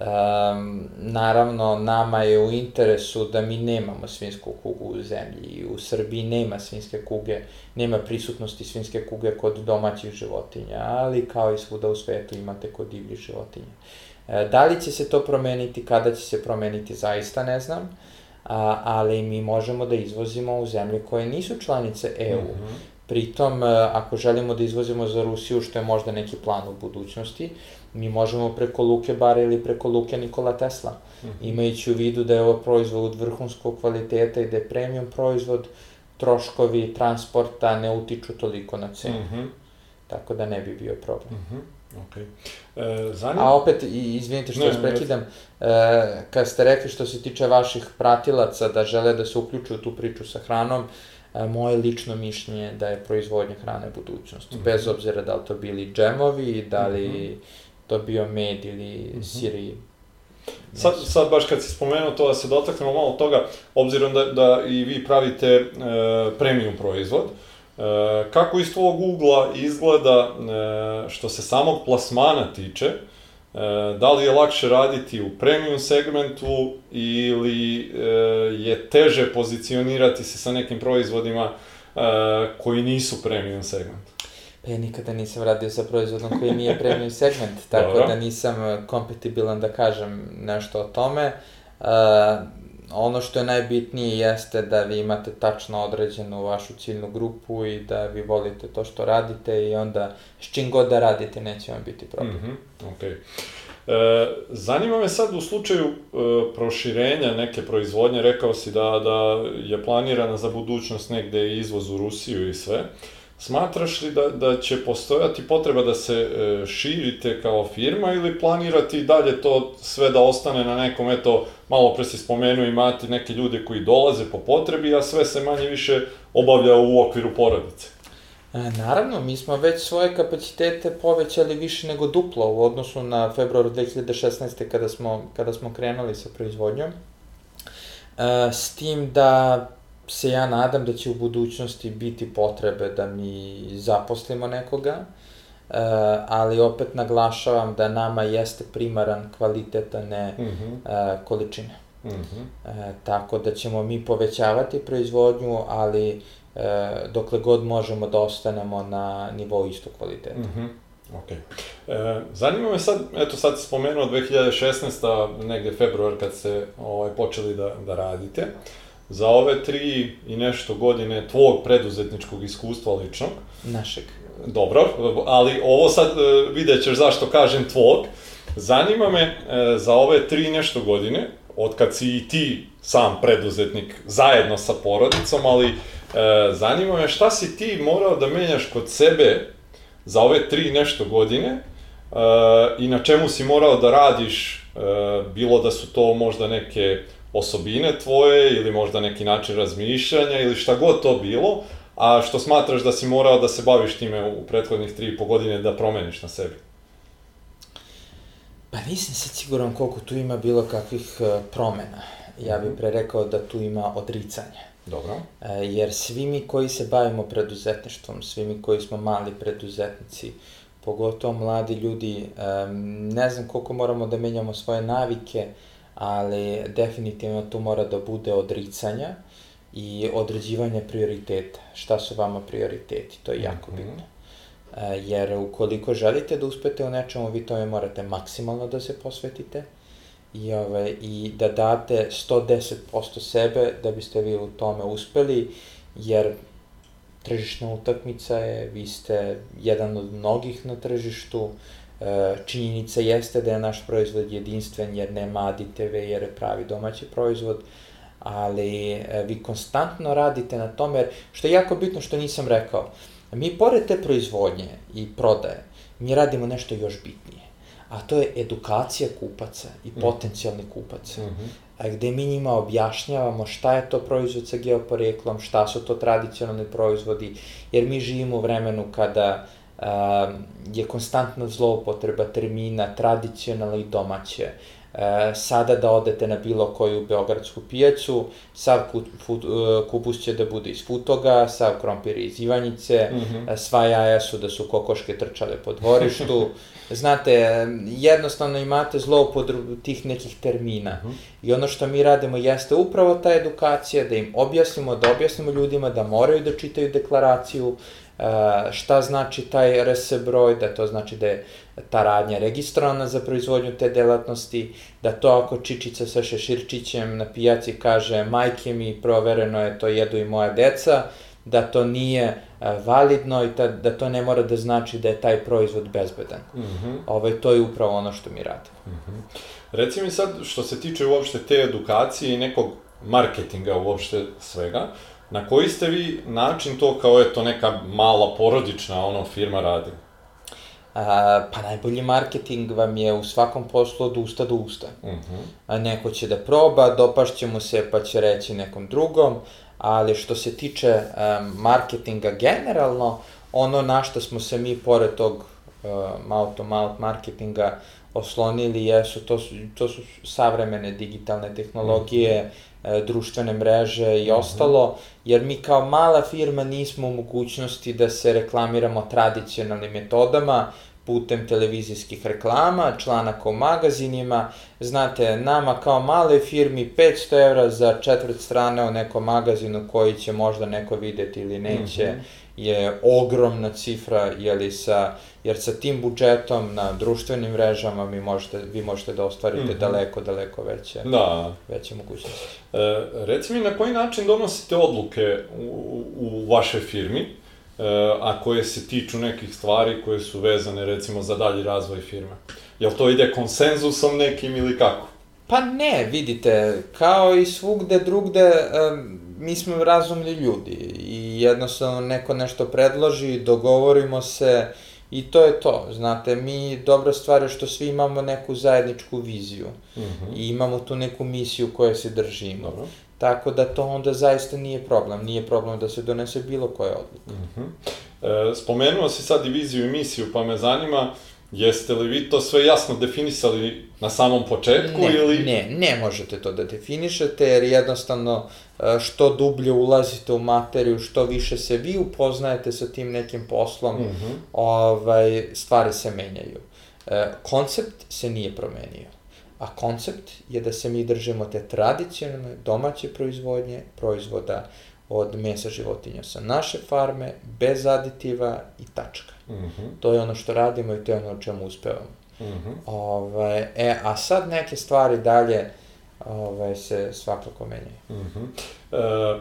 Um, naravno, nama je u interesu da mi nemamo svinsku kugu u zemlji i u Srbiji nema svinske kuge, nema prisutnosti svinske kuge kod domaćih životinja, ali kao i svuda u svetu imate kod divljih životinja. E, da li će se to promeniti, kada će se promeniti, zaista ne znam, a, ali mi možemo da izvozimo u zemlje koje nisu članice EU. Mm -hmm Pritom, ako želimo da izvozimo za Rusiju, što je možda neki plan u budućnosti, mi možemo preko Luke Bare ili preko Luke Nikola Tesla, mm -hmm. imajući u vidu da je ovo proizvod vrhunskog kvaliteta i da je premium proizvod, troškovi transporta ne utiču toliko na cenu. Mm -hmm. Tako da ne bi bio problem. Mm -hmm. Okay. E, zanim... A opet, i, izvinite što vas prekidam, e, kad ste rekli što se tiče vaših pratilaca da žele da se uključu u tu priču sa hranom, e, moje lično mišljenje je da je proizvodnja hrane budućnost. Mm -hmm. Bez obzira da li to bili džemovi, da li mm -hmm. to bio med ili mm -hmm. siri. Sad, sad baš kad si spomenuo to da se dotaknemo malo toga, obzirom da, da i vi pravite e, premium proizvod, kako iz tvojeg ugla izgleda e, što se samog plasmana tiče, e, da li je lakše raditi u premium segmentu ili je teže pozicionirati se sa nekim proizvodima koji nisu premium segment? Pa ja nikada nisam radio sa proizvodom koji nije premium segment, tako Dobro. da nisam kompatibilan da kažem nešto o tome. Uh, ono što je najbitnije jeste da vi imate tačno određenu vašu ciljnu grupu i da vi volite to što radite i onda s čim god da radite neće vam biti problem. Mm -hmm, okay. E, zanima me sad u slučaju e, proširenja neke proizvodnje, rekao si da, da je planirana za budućnost negde izvoz u Rusiju i sve. Smatraš li da, da će postojati potreba da se e, širite kao firma ili planirati dalje to sve da ostane na nekom, eto, malo pre si spomenuo, imate neke ljude koji dolaze po potrebi, a sve se manje više obavlja u okviru porodice? E, naravno, mi smo već svoje kapacitete povećali više nego duplo u odnosu na februar 2016. kada smo, kada smo krenuli sa proizvodnjom. E, s tim da se ja nadam da će u budućnosti biti potrebe da mi zaposlimo nekoga, uh, ali opet naglašavam da nama jeste primaran kvalitet, a ne mm -hmm. količine. Mm -hmm. tako da ćemo mi povećavati proizvodnju, ali dokle god možemo da ostanemo na nivou istog kvaliteta. Mm -hmm. Ok. E, zanima me sad, eto sad spomenuo 2016. negde februar kad ste ovaj, počeli da, da radite. Za ove tri i nešto godine tvog preduzetničkog iskustva ličnog. Našeg. Dobro, ali ovo sad e, vidjet ćeš zašto kažem tvog. Zanima me e, za ove tri nešto godine, od kad si i ti sam preduzetnik zajedno sa porodicom, ali e, zanima me šta si ti morao da menjaš kod sebe za ove tri nešto godine i na čemu si morao da radiš, bilo da su to možda neke osobine tvoje ili možda neki način razmišljanja ili šta god to bilo, a što smatraš da si morao da se baviš time u prethodnih tri i po godine da promeniš na sebi? Pa nisam se siguran koliko tu ima bilo kakvih uh, promena. Ja bih mhm. pre rekao da tu ima odricanja. Dobro. Uh, jer svi mi koji se bavimo preduzetništvom, svi mi koji smo mali preduzetnici, pogotovo mladi ljudi, um, ne znam koliko moramo da menjamo svoje navike, ali definitivno tu mora da bude odricanja i određivanje prioriteta. Šta su vama prioriteti? To je jako mhm. bitno. E, jer ukoliko želite da uspete u nečemu, vi tome morate maksimalno da se posvetite i, ove, i da date 110% sebe da biste vi u tome uspeli, jer tržišna utakmica je, vi ste jedan od mnogih na tržištu, E, činjenica jeste da je naš proizvod jedinstven jer nema aditeve, jer je pravi domaći proizvod, ali e, vi konstantno radite na tome, što je jako bitno što nisam rekao. Mi pored te proizvodnje i prodaje, mi radimo nešto još bitnije, a to je edukacija kupaca i mhm. potencijalnih kupaca. Mm -hmm. A gde mi njima objašnjavamo šta je to proizvod sa geoporeklom, šta su to tradicionalni proizvodi, jer mi živimo u vremenu kada je konstantna zloupotreba termina tradicionalno i domaće. E, sada da odete na bilo koju beogradsku pijacu, sav kupus će da bude iz Futoga, sav krompir iz Ivanjice, mm -hmm. sva jaja su da su kokoške trčale po dvorištu. Znate, jednostavno imate zloupotrebu tih nekih termina. Mm -hmm. I ono što mi radimo jeste upravo ta edukacija, da im objasnimo, da objasnimo ljudima da moraju da čitaju deklaraciju, šta znači taj RS broj, da to znači da je ta radnja registrovana za proizvodnju te delatnosti, da to ako čičica sa šeširčićem na pijaci kaže majke mi provereno je to jedu i moja deca, da to nije validno i ta, da to ne mora da znači da je taj proizvod bezbedan. Mm -hmm. ovaj, to je upravo ono što mi radimo. Mm -hmm. Reci mi sad, što se tiče uopšte te edukacije i nekog marketinga uopšte svega, na koji ste vi način to kao eto neka mala porodična ono firma radili? A, pa najbolji marketing vam je u svakom poslu od usta do usta. Uh mhm. -huh. A neko će da proba, dopašće mu se pa će reći nekom drugom, ali što se tiče um, marketinga generalno, ono na što smo se mi pored tog uh, mouth to mouth marketinga oslonili jesu, to su, to su savremene digitalne tehnologije, mm -hmm. Društvene mreže i mm -hmm. ostalo, jer mi kao mala firma nismo u mogućnosti da se reklamiramo tradicionalnim metodama, putem televizijskih reklama, članaka u magazinima. Znate, nama kao male firmi 500 evra za četvrt strane o nekom magazinu koji će možda neko videti ili neće, mm -hmm. Je ogromna cifra, jeli sa, jer sa tim budžetom na društvenim mrežama mi možete, vi možete da ostvarite mm -hmm. daleko, daleko veće, da. veće mogućnosti. E, reci mi na koji način donosite odluke u, u vašoj firmi? a koje se tiču nekih stvari koje su vezane recimo za dalji razvoj firme. Jel to ide konsenzusom nekim ili kako? Pa ne, vidite, kao i svugde drugde, mi smo razumni ljudi i jednostavno neko nešto predloži, dogovorimo se i to je to. Znate, mi dobra stvar je što svi imamo neku zajedničku viziju mm -hmm. i imamo tu neku misiju koje se držimo. Dobro. Tako da to onda zaista nije problem. Nije problem da se donese bilo koja odluka. Mm -hmm. e, spomenuo si sad diviziju i misiju, pa me zanima, jeste li vi to sve jasno definisali na samom početku ne, ili... Ne, ne možete to da definišete, jer jednostavno što dublje ulazite u materiju, što više se vi upoznajete sa tim nekim poslom, mm -hmm. ovaj, stvari se menjaju. E, koncept se nije promenio a koncept je da se mi držimo te tradicionalne domaće proizvodnje, proizvoda od mesa životinja sa naše farme, bez aditiva i tačka. Mm -hmm. To je ono što radimo i to je ono o čemu uspevamo. Mm -hmm. Ove, e, a sad neke stvari dalje ove, se svakako menjaju. Mm -hmm. e,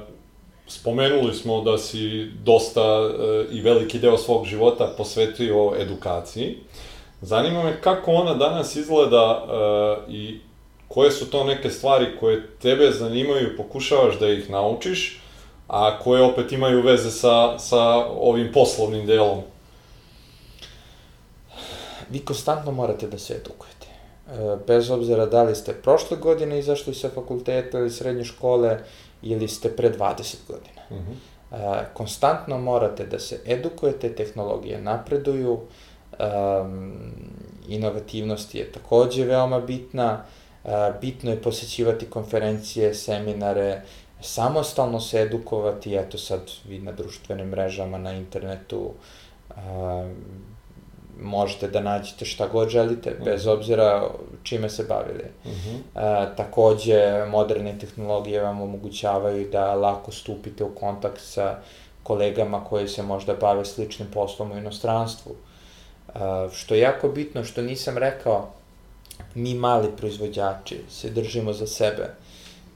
spomenuli smo da si dosta e, i veliki deo svog života posvetio edukaciji. Zanima me kako ona danas izgleda uh, i koje su to neke stvari koje tebe zanimaju i pokušavaš da ih naučiš, a koje opet imaju veze sa, sa ovim poslovnim delom? Vi konstantno morate da se edukujete. Bez obzira da li ste prošle godine izašli sa fakulteta ili srednje škole ili ste pre 20 godina. Mhm. -huh. konstantno morate da se edukujete, tehnologije napreduju, inovativnost je takođe veoma bitna, bitno je posećivati konferencije, seminare, samostalno se edukovati, eto sad vi na društvenim mrežama, na internetu, možete da nađete šta god želite, mm. bez obzira čime se bavili. Mm -hmm. e, takođe, moderne tehnologije vam omogućavaju da lako stupite u kontakt sa kolegama koji se možda bave sličnim poslom u inostranstvu. Uh, što je jako bitno, što nisam rekao, mi mali proizvođači se držimo za sebe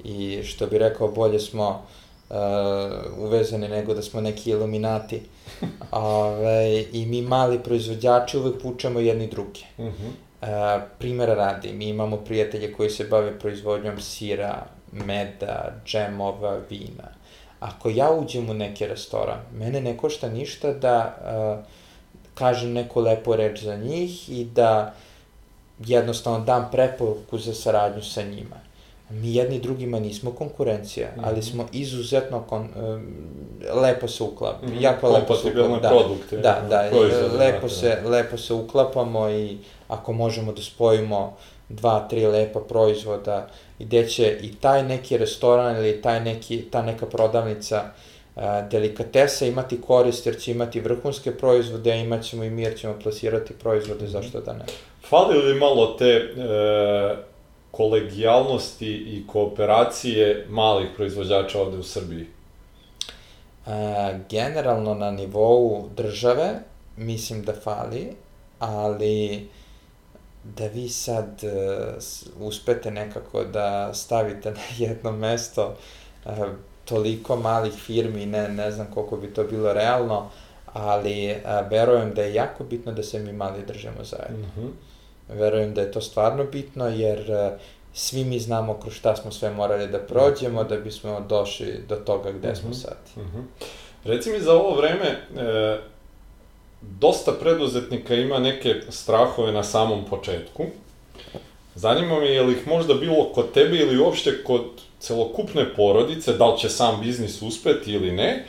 i što bi rekao, bolje smo uh, uvezani nego da smo neki iluminati. Ove, I mi mali proizvođači uvek pučamo jedni drugi. Uh -huh. uh, primera radi, mi imamo prijatelje koji se bave proizvodnjom sira, meda, džemova, vina. Ako ja uđem u neki restoran, mene ne košta ništa da uh, kažem neku lepu reč za njih i da jednostavno dam preporuku za saradnju sa njima. Mi jedni drugima nismo konkurencija, mm -hmm. ali smo izuzetno kon, lepo se uklapamo. Mm -hmm. Jako lepo se uklapamo. Da, produkte. Da, da, proizvode, lepo, da, se, da. lepo se uklapamo i ako možemo da spojimo dva, tri lepa proizvoda gde će i taj neki restoran ili taj neki, ta neka prodavnica uh, delikatesa imati korist jer će imati vrhunske proizvode, a imat ćemo i mi jer ćemo plasirati proizvode, mhm. zašto da ne. Fali li malo te e, kolegijalnosti i kooperacije malih proizvođača ovde u Srbiji? E, generalno na nivou države mislim da fali, ali da vi sad uh, uspete nekako da stavite na jedno mesto uh, toliko malih firmi, ne, ne znam koliko bi to bilo realno, ali a, verujem da je jako bitno da se mi mali držimo zajedno. Mm -hmm. Verujem da je to stvarno bitno, jer a, svi mi znamo kroz šta smo sve morali da prođemo da bismo došli do toga gde mm -hmm. smo sad. Mm -hmm. Reci mi za ovo vreme, e, dosta preduzetnika ima neke strahove na samom početku. Zanima me je li ih možda bilo kod tebe ili uopšte kod celokupne porodice, da li će sam biznis uspeti ili ne,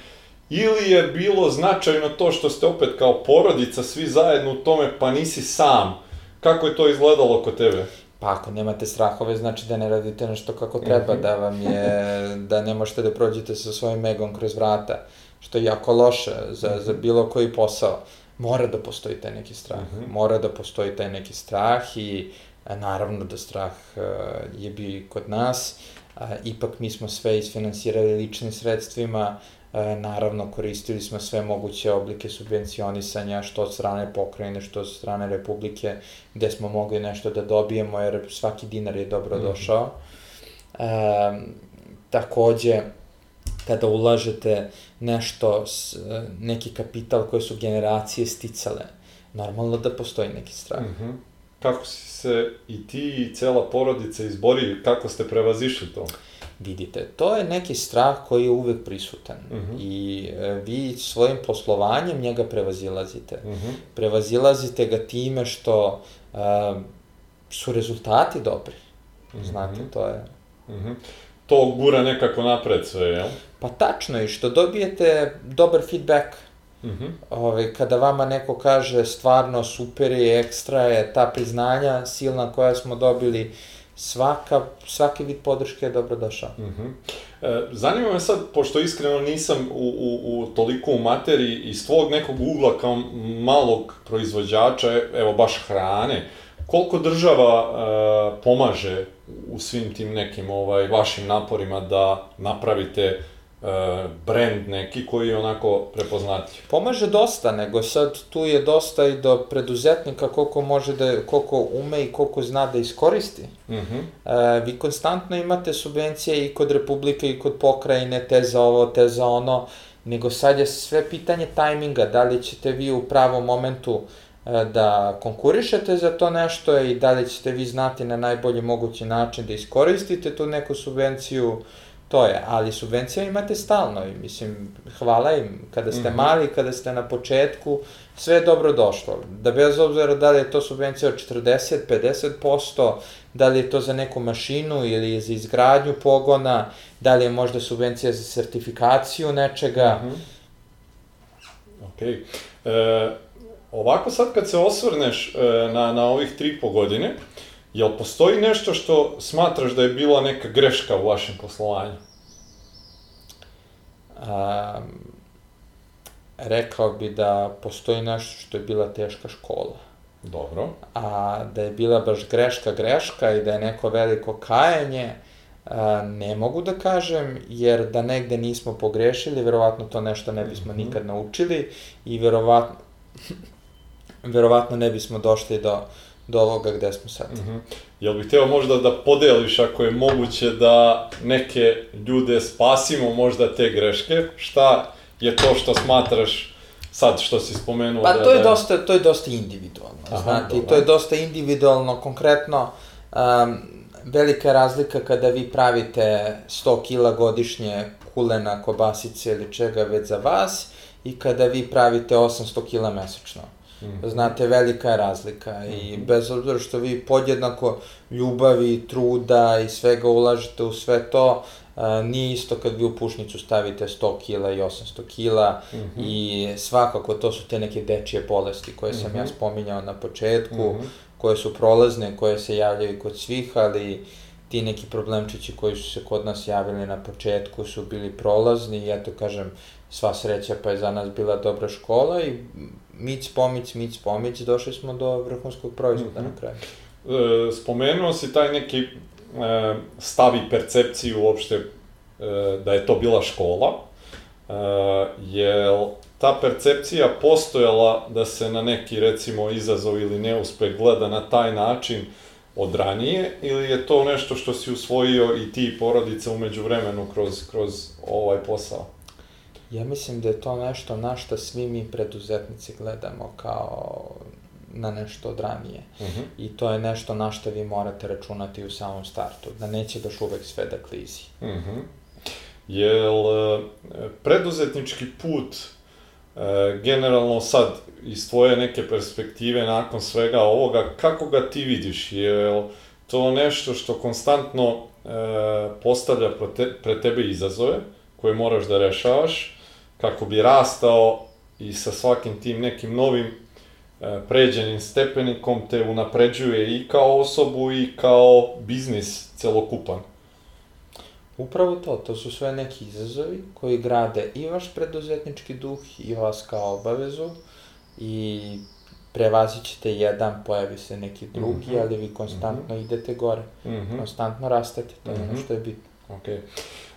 ili je bilo značajno to što ste opet kao porodica svi zajedno u tome, pa nisi sam. Kako je to izgledalo kod tebe? Pa ako nemate strahove, znači da ne radite nešto kako treba, mm -hmm. da vam je, da ne možete da prođete sa svojim egom kroz vrata, što je jako loše za, mm -hmm. za bilo koji posao. Mora da postoji taj neki strah, mm -hmm. mora da postoji taj neki strah i naravno da strah je bi kod nas, ipak mi smo sve isfinansirali ličnim sredstvima, naravno koristili smo sve moguće oblike subvencionisanja, što od strane pokrajine, što od strane Republike, gde smo mogli nešto da dobijemo, jer svaki dinar je dobro mhm. došao. Mm -hmm. e, takođe, kada ulažete nešto, neki kapital koje su generacije sticale, normalno da postoji neki strah. Mm -hmm. Kako si se i ti i cela porodica izborili, kako ste prevazišli to? Vidite, to je neki strah koji je uvek prisutan uh mhm. -huh. i e, vi svojim poslovanjem njega prevazilazite. Uh mhm. -huh. Prevazilazite ga time što e, su rezultati dobri. Uh mhm. -huh. Znate, to je... Uh -huh. To gura nekako napred sve, jel? Pa tačno je, što dobijete dobar feedback. Uh -huh. Ove, ovaj, kada vama neko kaže stvarno super je, ekstra je, ta priznanja silna koja smo dobili, svaka, svaki vid podrške je dobrodošao. Uh -huh. e, zanima me sad, pošto iskreno nisam u, u, u toliko u materiji, iz tvog nekog ugla kao malog proizvođača, evo baš hrane, koliko država e, pomaže u svim tim nekim ovaj vašim naporima da napravite E, brend neki koji je onako prepoznatljiv. Pomaže dosta, nego sad tu je dosta i do preduzetnika koliko može da, koliko ume i koliko zna da iskoristi. Uh mhm. -huh. e, vi konstantno imate subvencije i kod Republike i kod pokrajine, te za ovo, te za ono, nego sad je sve pitanje tajminga, da li ćete vi u pravom momentu e, da konkurišete za to nešto i da li ćete vi znati na najbolji mogući način da iskoristite tu neku subvenciju, To je, ali subvencija imate stalno i mislim, hvala im, kada ste mm -hmm. mali, kada ste na početku, sve je dobro došlo. Da bez obzira da li je to subvencija od 40, 50%, da li je to za neku mašinu ili za izgradnju pogona, da li je možda subvencija za sertifikaciju nečega. Mm -hmm. Ok. E, ovako sad kad se osvrneš e, na, na ovih tri po godine, Jel postoji nešto što smatraš da je bila neka greška u vašem poslovanju? Um, rekao bi da postoji nešto što je bila teška škola. Dobro. A da je bila baš greška greška i da je neko veliko kajanje, a, ne mogu da kažem, jer da negde nismo pogrešili, verovatno to nešto ne bismo mm -hmm. nikad naučili i verovatno, verovatno ne bismo došli do, do ovoga gde smo sad. Mm -hmm. Jel bih hteo možda da podeliš ako je moguće da neke ljude spasimo možda te greške? Šta je to što smatraš sad što si spomenuo? Pa da, to je da... dosta, to je dosta individualno, Aha, znate, dobro. to je dosta individualno, konkretno, um, velika razlika kada vi pravite 100 kila godišnje kulena, kobasice ili čega već za vas i kada vi pravite 800 kila mesečno. Mm. Znate, velika je razlika i mhm. bez obzira što vi podjednako ljubavi, truda i svega ulažete u sve to, a, nije isto kad vi u pušnicu stavite 100 kila i 800 kila mm -hmm. i svakako to su te neke dečije bolesti koje sam mm -hmm. ja mhm. spominjao na početku, mm -hmm. koje su prolazne, koje se javljaju kod svih, ali ti neki problemčići koji su se kod nas javili na početku su bili prolazni i eto kažem sva sreća pa je za nas bila dobra škola i mic pomic, mic pomic, došli smo do vrhunskog proizvoda mm -hmm. na kraju. E, spomenuo si taj neki e, stav i percepciju uopšte e, da je to bila škola. E, je ta percepcija postojala da se na neki recimo izazov ili neuspeh gleda na taj način od ranije ili je to nešto što si usvojio i ti i porodica umeđu vremenu kroz, kroz ovaj posao? Ja mislim da je to nešto na što svi mi preduzetnici gledamo kao na nešto od ranije. Uh -huh. I to je nešto na što vi morate računati u samom startu, da neće baš uvek sve da klizi. Uh -huh. Jel preduzetnički put e, generalno sad iz tvoje neke perspektive nakon svega ovoga, kako ga ti vidiš? Je to nešto što konstantno e, postavlja pre tebe izazove koje moraš da rešavaš kako bi rastao i sa svakim tim nekim novim e, pređenim stepenikom te unapređuje i kao osobu i kao biznis celokupan. Upravo to, to su sve neki izazovi koji grade i vaš preduzetnički duh i vas kao obavezu i prevazit ćete jedan, pojavi se neki drugi, mm -hmm. ali vi konstantno mm -hmm. idete gore, mm -hmm. konstantno rastete, to je mm -hmm. ono mhm. što je bitno. Okay.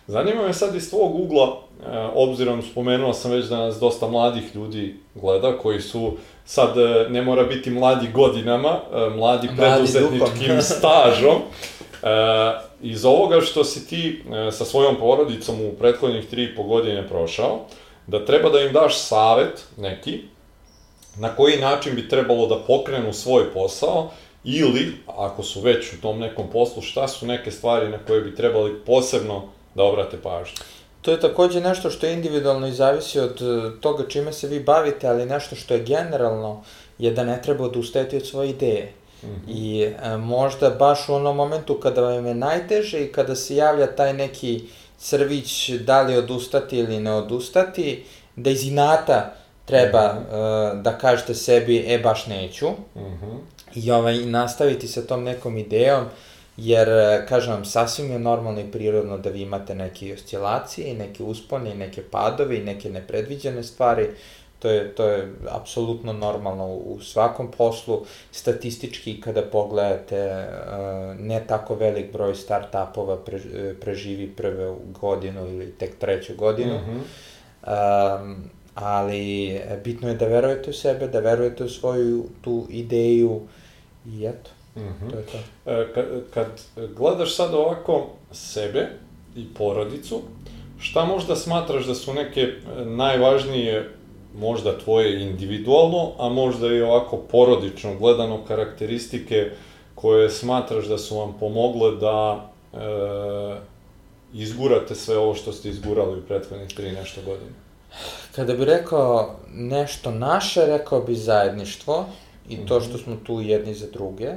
Zanima me sad iz tvog ugla, e, obzirom spomenuo sam već da nas dosta mladih ljudi gleda, koji su sad, e, ne mora biti mladi godinama, e, mladi preduzetničkim stažom. Iz ovoga što si ti sa svojom porodicom u prethodnih 3,5 godine prošao, da treba da im daš savet neki, na koji način bi trebalo da pokrenu svoj posao, ili, ako su već u tom nekom poslu, šta su neke stvari na koje bi trebali posebno da obrate pažnju. To je takođe nešto što je individualno i zavisi od e, toga čime se vi bavite, ali nešto što je generalno je da ne treba odustajati od svoje ideje. Mm -hmm. I e, možda baš u onom momentu kada vam je najteže i kada se javlja taj neki crvić da li odustati ili ne odustati, da iz inata treba mm -hmm. e, da kažete sebi, e baš neću, mm -hmm. i ovaj, nastaviti sa tom nekom idejom, jer, e, kažem vam, sasvim je normalno i prirodno da vi imate neke oscilacije, neke uspone, i neke padove i neke nepredviđene stvari, to je, to je apsolutno normalno u svakom poslu. Statistički, kada pogledate, e, ne tako velik broj start-upova preživi prve godinu ili tek treću godinu, mm -hmm. um, ali bitno je da verujete u sebe, da verujete u svoju tu ideju i eto. Mm -hmm. To je to. E, kad, kad gledaš sad ovako sebe i porodicu, šta možda smatraš da su neke e, najvažnije možda tvoje individualno, a možda i ovako porodično gledano karakteristike koje smatraš da su vam pomogle da e, izgurate sve ovo što ste izgurali u prethodnih tri nešto godine? Kada bi rekao nešto naše, rekao bi zajedništvo i to mhm. što smo tu jedni za druge.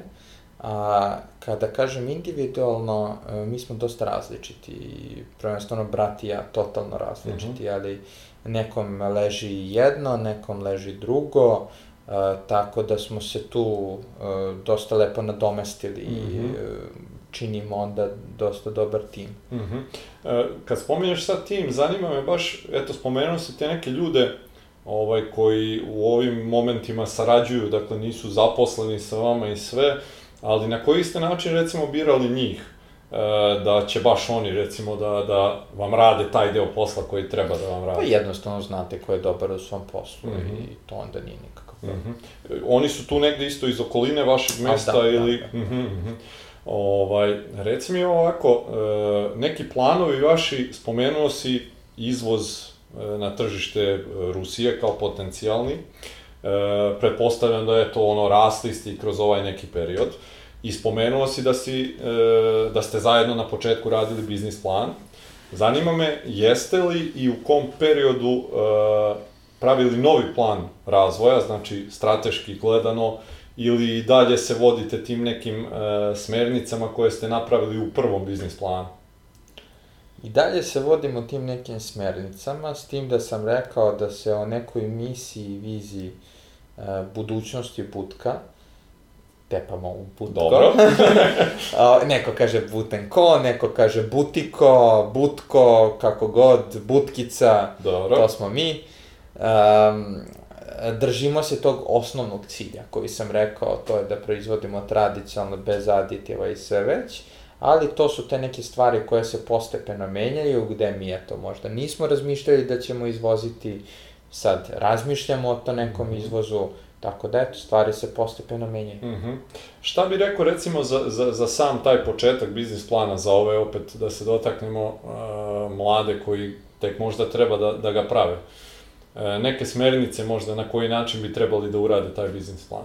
A kada kažem individualno, e, mi smo dosta različiti i prvenstveno brat i ja totalno različiti, mm -hmm. ali nekom leži jedno, nekom leži drugo, uh, tako da smo se tu uh, dosta lepo nadomestili mm -hmm. i uh, činimo onda dosta dobar tim. Mm -hmm. uh, kad spominješ sad tim, zanima me baš, eto, spomenuo si te neke ljude ovaj, koji u ovim momentima sarađuju, dakle nisu zaposleni sa vama i sve, ali na koji ste način recimo birali njih? E, da će baš oni recimo da, da vam rade taj deo posla koji treba da vam rade? Pa jednostavno znate ko je dobar u svom poslu mm -hmm. i to onda nije nikakav problem. Mm -hmm. Oni su tu negde isto iz okoline vašeg mesta A, da, ili... Da, da. Mm -hmm, mm -hmm. Ovaj, reci mi ovako, e, neki planovi vaši, spomenuo si izvoz e, na tržište Rusije kao potencijalni. E, pretpostavljam da je to ono rasli ste kroz ovaj neki period. I spomenuo si da, si, e, da ste zajedno na početku radili biznis plan. Zanima me, jeste li i u kom periodu e, pravili novi plan razvoja, znači strateški gledano, ili dalje se vodite tim nekim e, smernicama koje ste napravili u prvom biznis planu? I dalje se vodimo tim nekim smernicama, s tim da sam rekao da se o nekoj misiji i viziji uh, budućnosti putka, tepamo u butko. Dobro. neko kaže butenko, neko kaže butiko, butko, kako god, butkica, Dobro. to smo mi. Um, držimo se tog osnovnog cilja koji sam rekao, to je da proizvodimo tradicionalno bez aditiva i sve već ali to su te neke stvari koje se postepeno menjaju, gde mi eto možda nismo razmišljali da ćemo izvoziti, sad razmišljamo o to nekom mhm. izvozu, Tako da, eto, stvari se postepeno menjaju. Mm -hmm. Šta bi rekao, recimo, za, za, za sam taj početak biznis plana, za ove, opet, da se dotaknemo uh, mlade koji tek možda treba da, da ga prave? Uh, neke smernice možda na koji način bi trebali da urade taj biznis plan?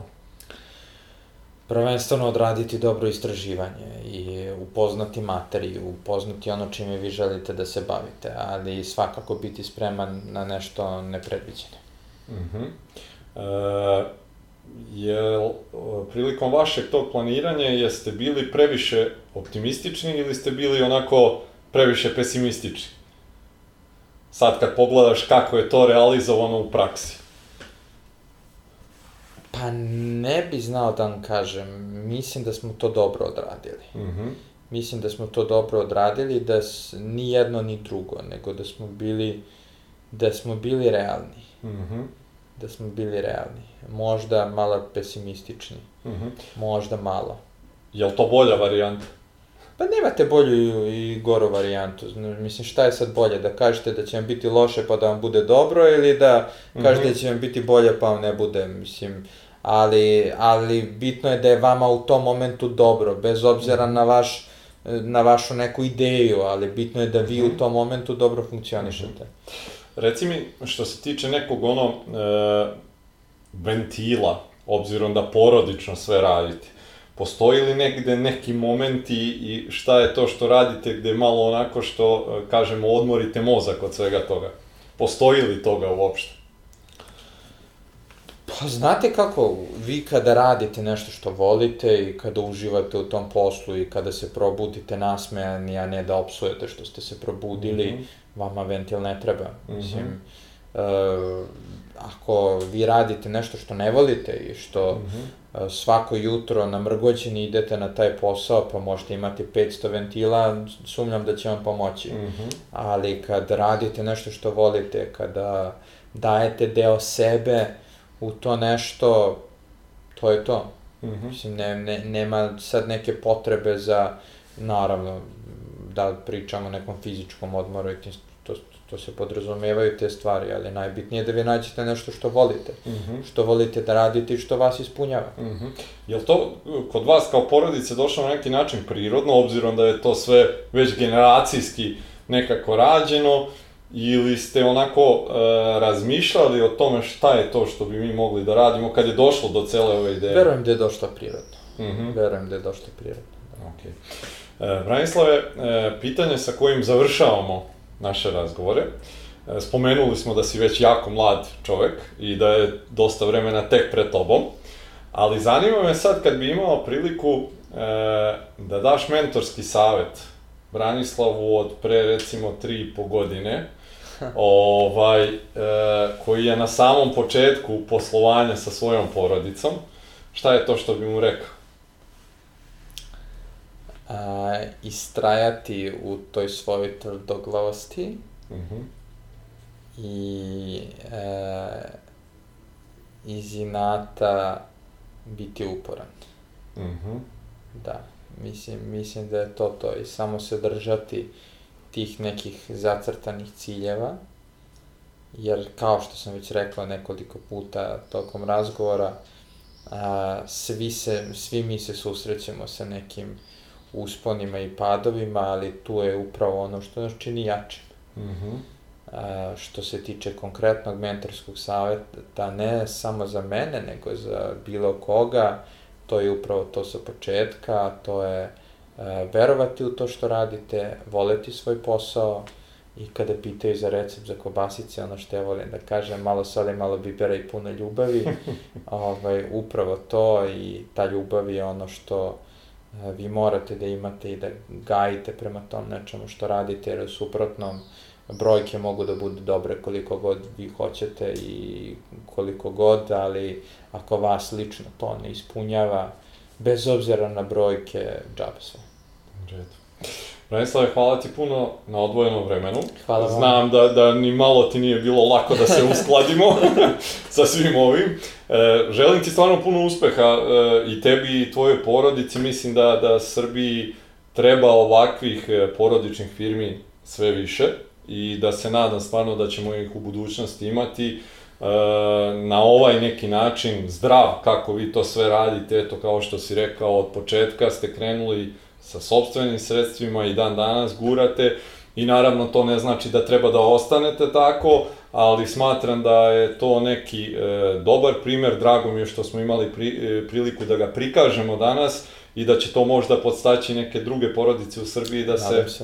Prvenstveno odraditi dobro istraživanje i upoznati materiju, upoznati ono čime vi želite da se bavite, ali svakako biti spreman na nešto nepredviđeno. Mm -hmm. e, jel, prilikom vašeg tog planiranja jeste bili previše optimistični ili ste bili onako previše pesimistični? Sad kad pogledaš kako je to realizovano u praksi. Pa ne bi znao da vam kažem, mislim da smo to dobro odradili. Mm -hmm. Mislim da smo to dobro odradili, da s, ni jedno ni drugo, nego da smo bili, da smo bili realni. Mm -hmm. Da smo bili realni. Možda malo pesimistični. Mm -hmm. Možda malo. Je li to bolja varijanta? Pa nemate bolju i goru varijantu. Mislim, šta je sad bolje? Da kažete da će vam biti loše pa da vam bude dobro ili da kažete mm -hmm. da će vam biti bolje pa vam ne bude? Mislim, ali, ali bitno je da je vama u tom momentu dobro, bez obzira na vaš na vašu neku ideju, ali bitno je da vi u tom momentu dobro funkcionišete. Reci mi, što se tiče nekog ono e, ventila, obzirom da porodično sve radite, postoji li negde neki momenti i šta je to što radite gde malo onako što, e, kažemo, odmorite mozak od svega toga? Postoji li toga uopšte? Pa znate kako, vi kada radite nešto što volite i kada uživate u tom poslu i kada se probudite nasmejani, a ne da opsujete što ste se probudili, mm -hmm. vama ventil ne treba. Mm -hmm. Mislim, uh, ako vi radite nešto što ne volite i što mm -hmm. uh, svako jutro na mrgođeni idete na taj posao, pa možete imati 500 ventila, sumnjam da će vam pomoći. Mm -hmm. Ali kad radite nešto što volite, kada dajete deo sebe, u to nešto, to je to. Mm -hmm. Mislim, ne, ne, nema sad neke potrebe za, naravno, da pričamo o nekom fizičkom odmoru i to, to se podrazumevaju te stvari, ali najbitnije je da vi nađete nešto što volite, mm -hmm. što volite da radite i što vas ispunjava. Mm -hmm. Je li to kod vas kao porodice došlo na neki način prirodno, obzirom da je to sve već generacijski nekako rađeno, ili ste onako e, razmišljali o tome šta je to što bi mi mogli da radimo kad je došlo do cele ove ideje? Verujem da je došlo prirodno. Mm -hmm. Verujem da je došlo prirodno. Da. Ok. E, Branislave, e, pitanje sa kojim završavamo naše razgovore. E, spomenuli smo da si već jako mlad čovek i da je dosta vremena tek pred tobom, ali zanima me sad kad bi imao priliku e, da daš mentorski savet Branislavu od pre recimo tri i po godine, ovaj, e, koji je na samom početku poslovanja sa svojom porodicom, šta je to što bi mu rekao? A, istrajati u toj svojoj tvrdoglavosti uh mhm. -huh. i e, iz inata biti uporan. Uh mhm. -huh. Da, mislim, mislim da je to to i samo se držati tih nekih zacrtanih ciljeva, jer kao što sam već rekla nekoliko puta tokom razgovora, a, svi, se, svi mi se susrećemo sa nekim usponima i padovima, ali tu je upravo ono što nas čini jačim. Mm -hmm. a, što se tiče konkretnog mentorskog saveta, ne samo za mene, nego za bilo koga, to je upravo to sa početka, to je verovati u to što radite, voleti svoj posao i kada pitaju za recept za kobasice, ono što ja volim da kažem, malo soli, malo bibera i puno ljubavi, ovaj, upravo to i ta ljubav je ono što e, vi morate da imate i da gajite prema tom nečemu što radite, jer u suprotnom brojke mogu da budu dobre koliko god vi hoćete i koliko god, ali ako vas lično to ne ispunjava, bez obzira na brojke, džabe sve. Redu. Branislave, hvala ti puno na odvojenom vremenu. Hvala vam. Znam da, da ni malo ti nije bilo lako da se uskladimo sa svim ovim. E, želim ti stvarno puno uspeha e, i tebi i tvojoj porodici. Mislim da, da Srbiji treba ovakvih e, porodičnih firmi sve više i da se nadam stvarno da ćemo ih u budućnosti imati na ovaj neki način zdrav kako vi to sve radite, eto kao što si rekao od početka ste krenuli sa sobstvenim sredstvima i dan danas gurate i naravno to ne znači da treba da ostanete tako, ali smatram da je to neki e, dobar primer, drago mi je što smo imali pri, e, priliku da ga prikažemo danas i da će to možda podstaći neke druge porodice u Srbiji da se, se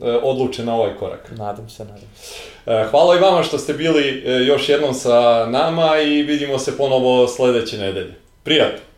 e, odluče na ovaj korak. Nadam se, nadam se. E, hvala i vama što ste bili e, još jednom sa nama i vidimo se ponovo sledeće nedelje. Prijatno!